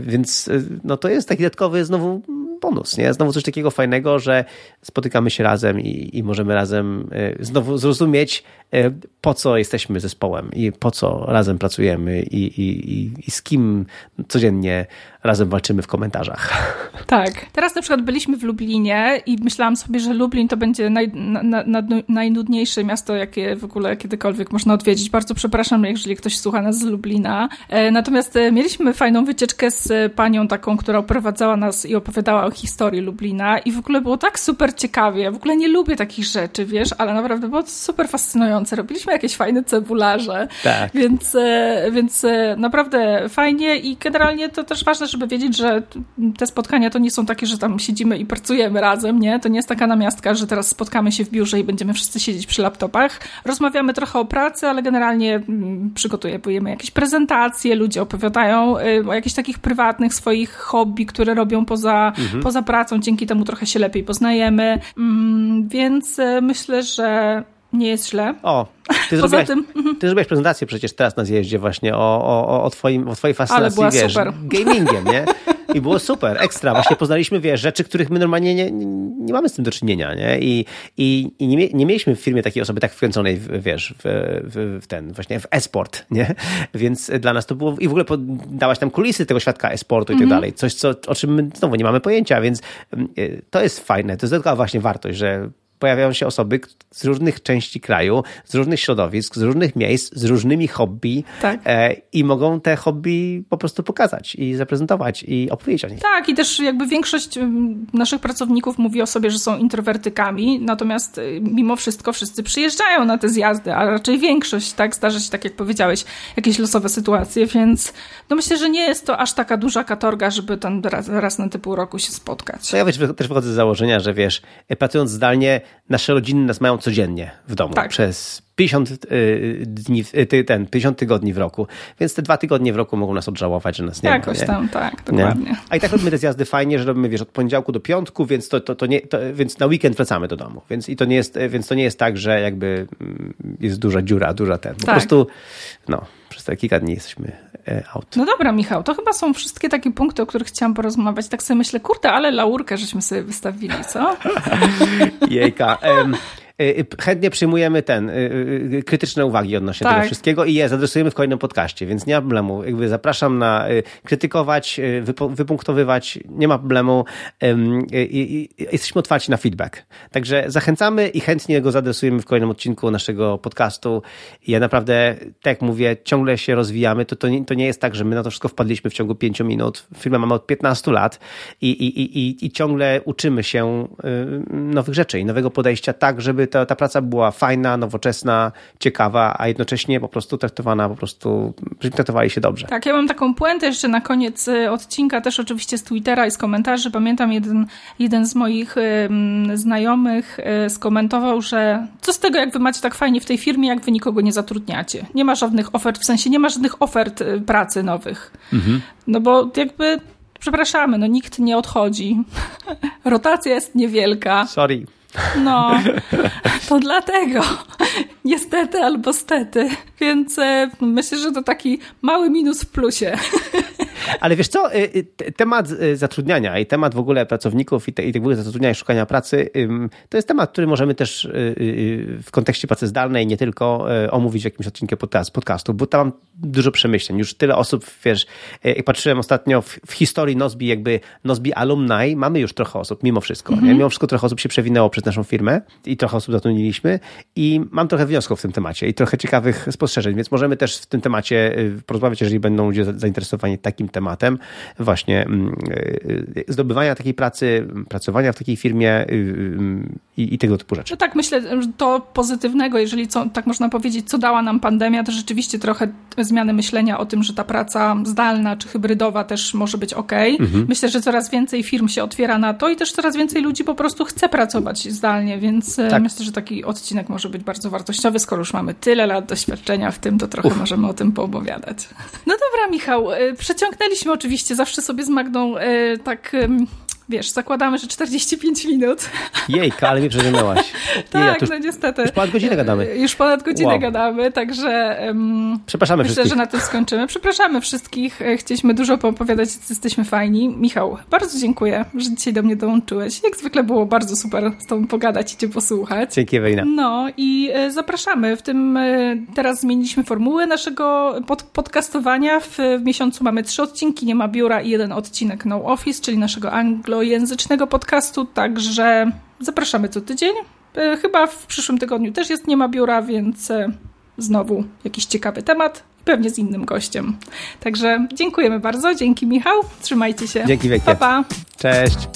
więc no to jest taki dodatkowy znowu bonus, nie? Znowu coś takiego fajnego, że spotykamy się razem i, i możemy razem e, znowu zrozumieć, e, po co jesteśmy zespołem i po co razem pracujemy i, i, i z kim codziennie razem walczymy w komentarzach. Tak. Teraz na przykład byliśmy w Lublinie i myślałam sobie, że Lublin to będzie naj, na, na, najnudniejsze miasto, jakie w ogóle kiedykolwiek można odwiedzić. Bardzo przepraszam, jeżeli ktoś słucha nas z Lublina. E, natomiast mieliśmy fajną wycieczkę z panią taką, która oprowadzała nas i opowiadała o historii Lublina i w ogóle było tak super ciekawie. Ja w ogóle nie lubię takich rzeczy, wiesz, ale naprawdę było super fascynujące. Robiliśmy jakieś fajne cebularze, tak. więc, e, więc e, naprawdę fajnie i generalnie to też ważne, żeby wiedzieć, że te spotkania to nie są takie, że tam siedzimy i pracujemy razem, nie? To nie jest taka namiastka, że teraz spotkamy się w biurze i będziemy wszyscy siedzieć przy laptopach. Rozmawiamy trochę o pracy, ale generalnie mm, przygotujemy jakieś prezentacje, ludzie opowiadają y, o jakichś takich prywatnych swoich hobby, które robią poza, mhm poza pracą, dzięki temu trochę się lepiej poznajemy, mm, więc e, myślę, że nie jest źle. O, ty Poza zrobiłaś, tym... Mhm. ty zrobiłeś prezentację przecież teraz na zjeździe właśnie o, o, o, twoim, o twojej fascynacji, wiesz, super. gamingiem, nie? I było super, ekstra. Właśnie poznaliśmy, wiesz, rzeczy, których my normalnie nie, nie mamy z tym do czynienia, nie? I, i, i nie, nie mieliśmy w firmie takiej osoby tak wkręconej, w, wiesz, w, w, w ten, właśnie w e-sport, nie? Więc dla nas to było, i w ogóle dałaś nam kulisy tego świadka e-sportu i tak mhm. dalej. Coś, co, o czym my znowu nie mamy pojęcia, więc mm, to jest fajne. To jest taka właśnie wartość, że pojawiają się osoby z różnych części kraju, z różnych środowisk, z różnych miejsc, z różnymi hobby tak. e, i mogą te hobby po prostu pokazać i zaprezentować i opowiedzieć o nich. Tak, i też jakby większość naszych pracowników mówi o sobie, że są introwertykami, natomiast y, mimo wszystko wszyscy przyjeżdżają na te zjazdy, a raczej większość, tak, zdarza się, tak jak powiedziałeś, jakieś losowe sytuacje, więc no myślę, że nie jest to aż taka duża katorga, żeby ten raz, raz na typu roku się spotkać. No ja wiesz, też wychodzę z założenia, że wiesz, pracując zdalnie, nasze rodziny nas mają codziennie w domu tak. przez 50 y, dni, y, ten, 50 tygodni w roku, więc te dwa tygodnie w roku mogą nas odżałować, że nas nie Jakoś ma. Jakoś tam, tak, dokładnie. Nie? A i tak robimy te zjazdy fajnie, że robimy, wiesz, od poniedziałku do piątku, więc to, to, to nie, to, więc na weekend wracamy do domu, więc i to nie jest, więc to nie jest tak, że jakby mm, jest duża dziura, duża ten. Po tak. prostu, no, przez te kilka dni jesteśmy e. No dobra, Michał, to chyba są wszystkie takie punkty, o których chciałam porozmawiać. Tak sobie myślę, kurde, ale laurkę żeśmy sobie wystawili, co? Jejka. Chętnie przyjmujemy ten, y, krytyczne uwagi odnośnie tak. tego wszystkiego i je zadresujemy w kolejnym podcaście, więc nie ma problemu. Jakby zapraszam na krytykować, wypunktowywać, nie ma problemu. Jesteśmy otwarci na feedback. Także zachęcamy i chętnie go zadresujemy w kolejnym odcinku naszego podcastu. Ja naprawdę, tak jak mówię, ciągle się rozwijamy. To, to, nie, to nie jest tak, że my na to wszystko wpadliśmy w ciągu pięciu minut. Firmę mamy od 15 lat i, i, i, i ciągle uczymy się nowych rzeczy i nowego podejścia tak, żeby ta, ta praca była fajna, nowoczesna, ciekawa, a jednocześnie po prostu traktowana, po prostu, traktowali się dobrze. Tak, ja mam taką puentę jeszcze na koniec y, odcinka, też oczywiście z Twittera i z komentarzy. Pamiętam jeden, jeden z moich um, znajomych um, skomentował, że co z tego, jak wy macie tak fajnie w tej firmie, jak wy nikogo nie zatrudniacie. Nie ma żadnych ofert, w sensie nie ma żadnych ofert pracy nowych. Mhm. No bo jakby przepraszamy, no nikt nie odchodzi. Rotacja jest niewielka. Sorry. No, to dlatego. Niestety albo stety. Więc e, myślę, że to taki mały minus w plusie. Ale wiesz co, temat zatrudniania i temat w ogóle pracowników i, te, i w ogóle zatrudniania i szukania pracy, to jest temat, który możemy też w kontekście pracy zdalnej nie tylko omówić w jakimś odcinku podcastu, bo tam mam dużo przemyśleń. Już tyle osób, wiesz, jak patrzyłem ostatnio w, w historii Nozbi, jakby Nozbi Alumni, mamy już trochę osób, mimo wszystko. -hmm. Mimo wszystko trochę osób się przewinęło przez naszą firmę i trochę osób zatrudniliśmy i mam trochę wniosków w tym temacie i trochę ciekawych spostrzeżeń, więc możemy też w tym temacie y, porozmawiać, jeżeli będą ludzie zainteresowani takim tematem, właśnie mm, y, y, zdobywania takiej pracy, pracowania w takiej firmie i, i tego typu rzeczy. No tak, myślę, że to pozytywnego, jeżeli co, tak można powiedzieć, co dała nam pandemia, to rzeczywiście trochę zmiany myślenia o tym, że ta praca zdalna czy hybrydowa też może być ok. Mhm. Myślę, że coraz więcej firm się otwiera na to i też coraz więcej ludzi po prostu chce pracować zdalnie, więc e, tak. myślę, że taki odcinek może być bardzo wartościowy. Skoro już mamy tyle lat doświadczenia w tym, to trochę Uf. możemy o tym poopowiadać. No dobra, Michał, e, przeciągnęliśmy oczywiście zawsze sobie z Magdą e, tak wiesz, zakładamy, że 45 minut. Jejka, ale mnie przeżynęłaś. tak, już, no niestety. Już ponad godzinę gadamy. Już ponad godzinę wow. gadamy, także um, Przepraszamy myślę, wszystkich. że na tym skończymy. Przepraszamy wszystkich. E, chcieliśmy dużo poopowiadać, jesteśmy fajni. Michał, bardzo dziękuję, że dzisiaj do mnie dołączyłeś. Jak zwykle było bardzo super z tobą pogadać i cię posłuchać. Dzięki, Ewelina. No i e, zapraszamy. W tym e, teraz zmieniliśmy formułę naszego pod, podcastowania. W, w miesiącu mamy trzy odcinki, nie ma biura i jeden odcinek No Office, czyli naszego anglo anglojęzycznego podcastu, także zapraszamy co tydzień. E, chyba w przyszłym tygodniu też jest Nie ma biura, więc e, znowu jakiś ciekawy temat, pewnie z innym gościem. Także dziękujemy bardzo, dzięki Michał, trzymajcie się. Dzięki wielkie. Pa, pa. Cześć.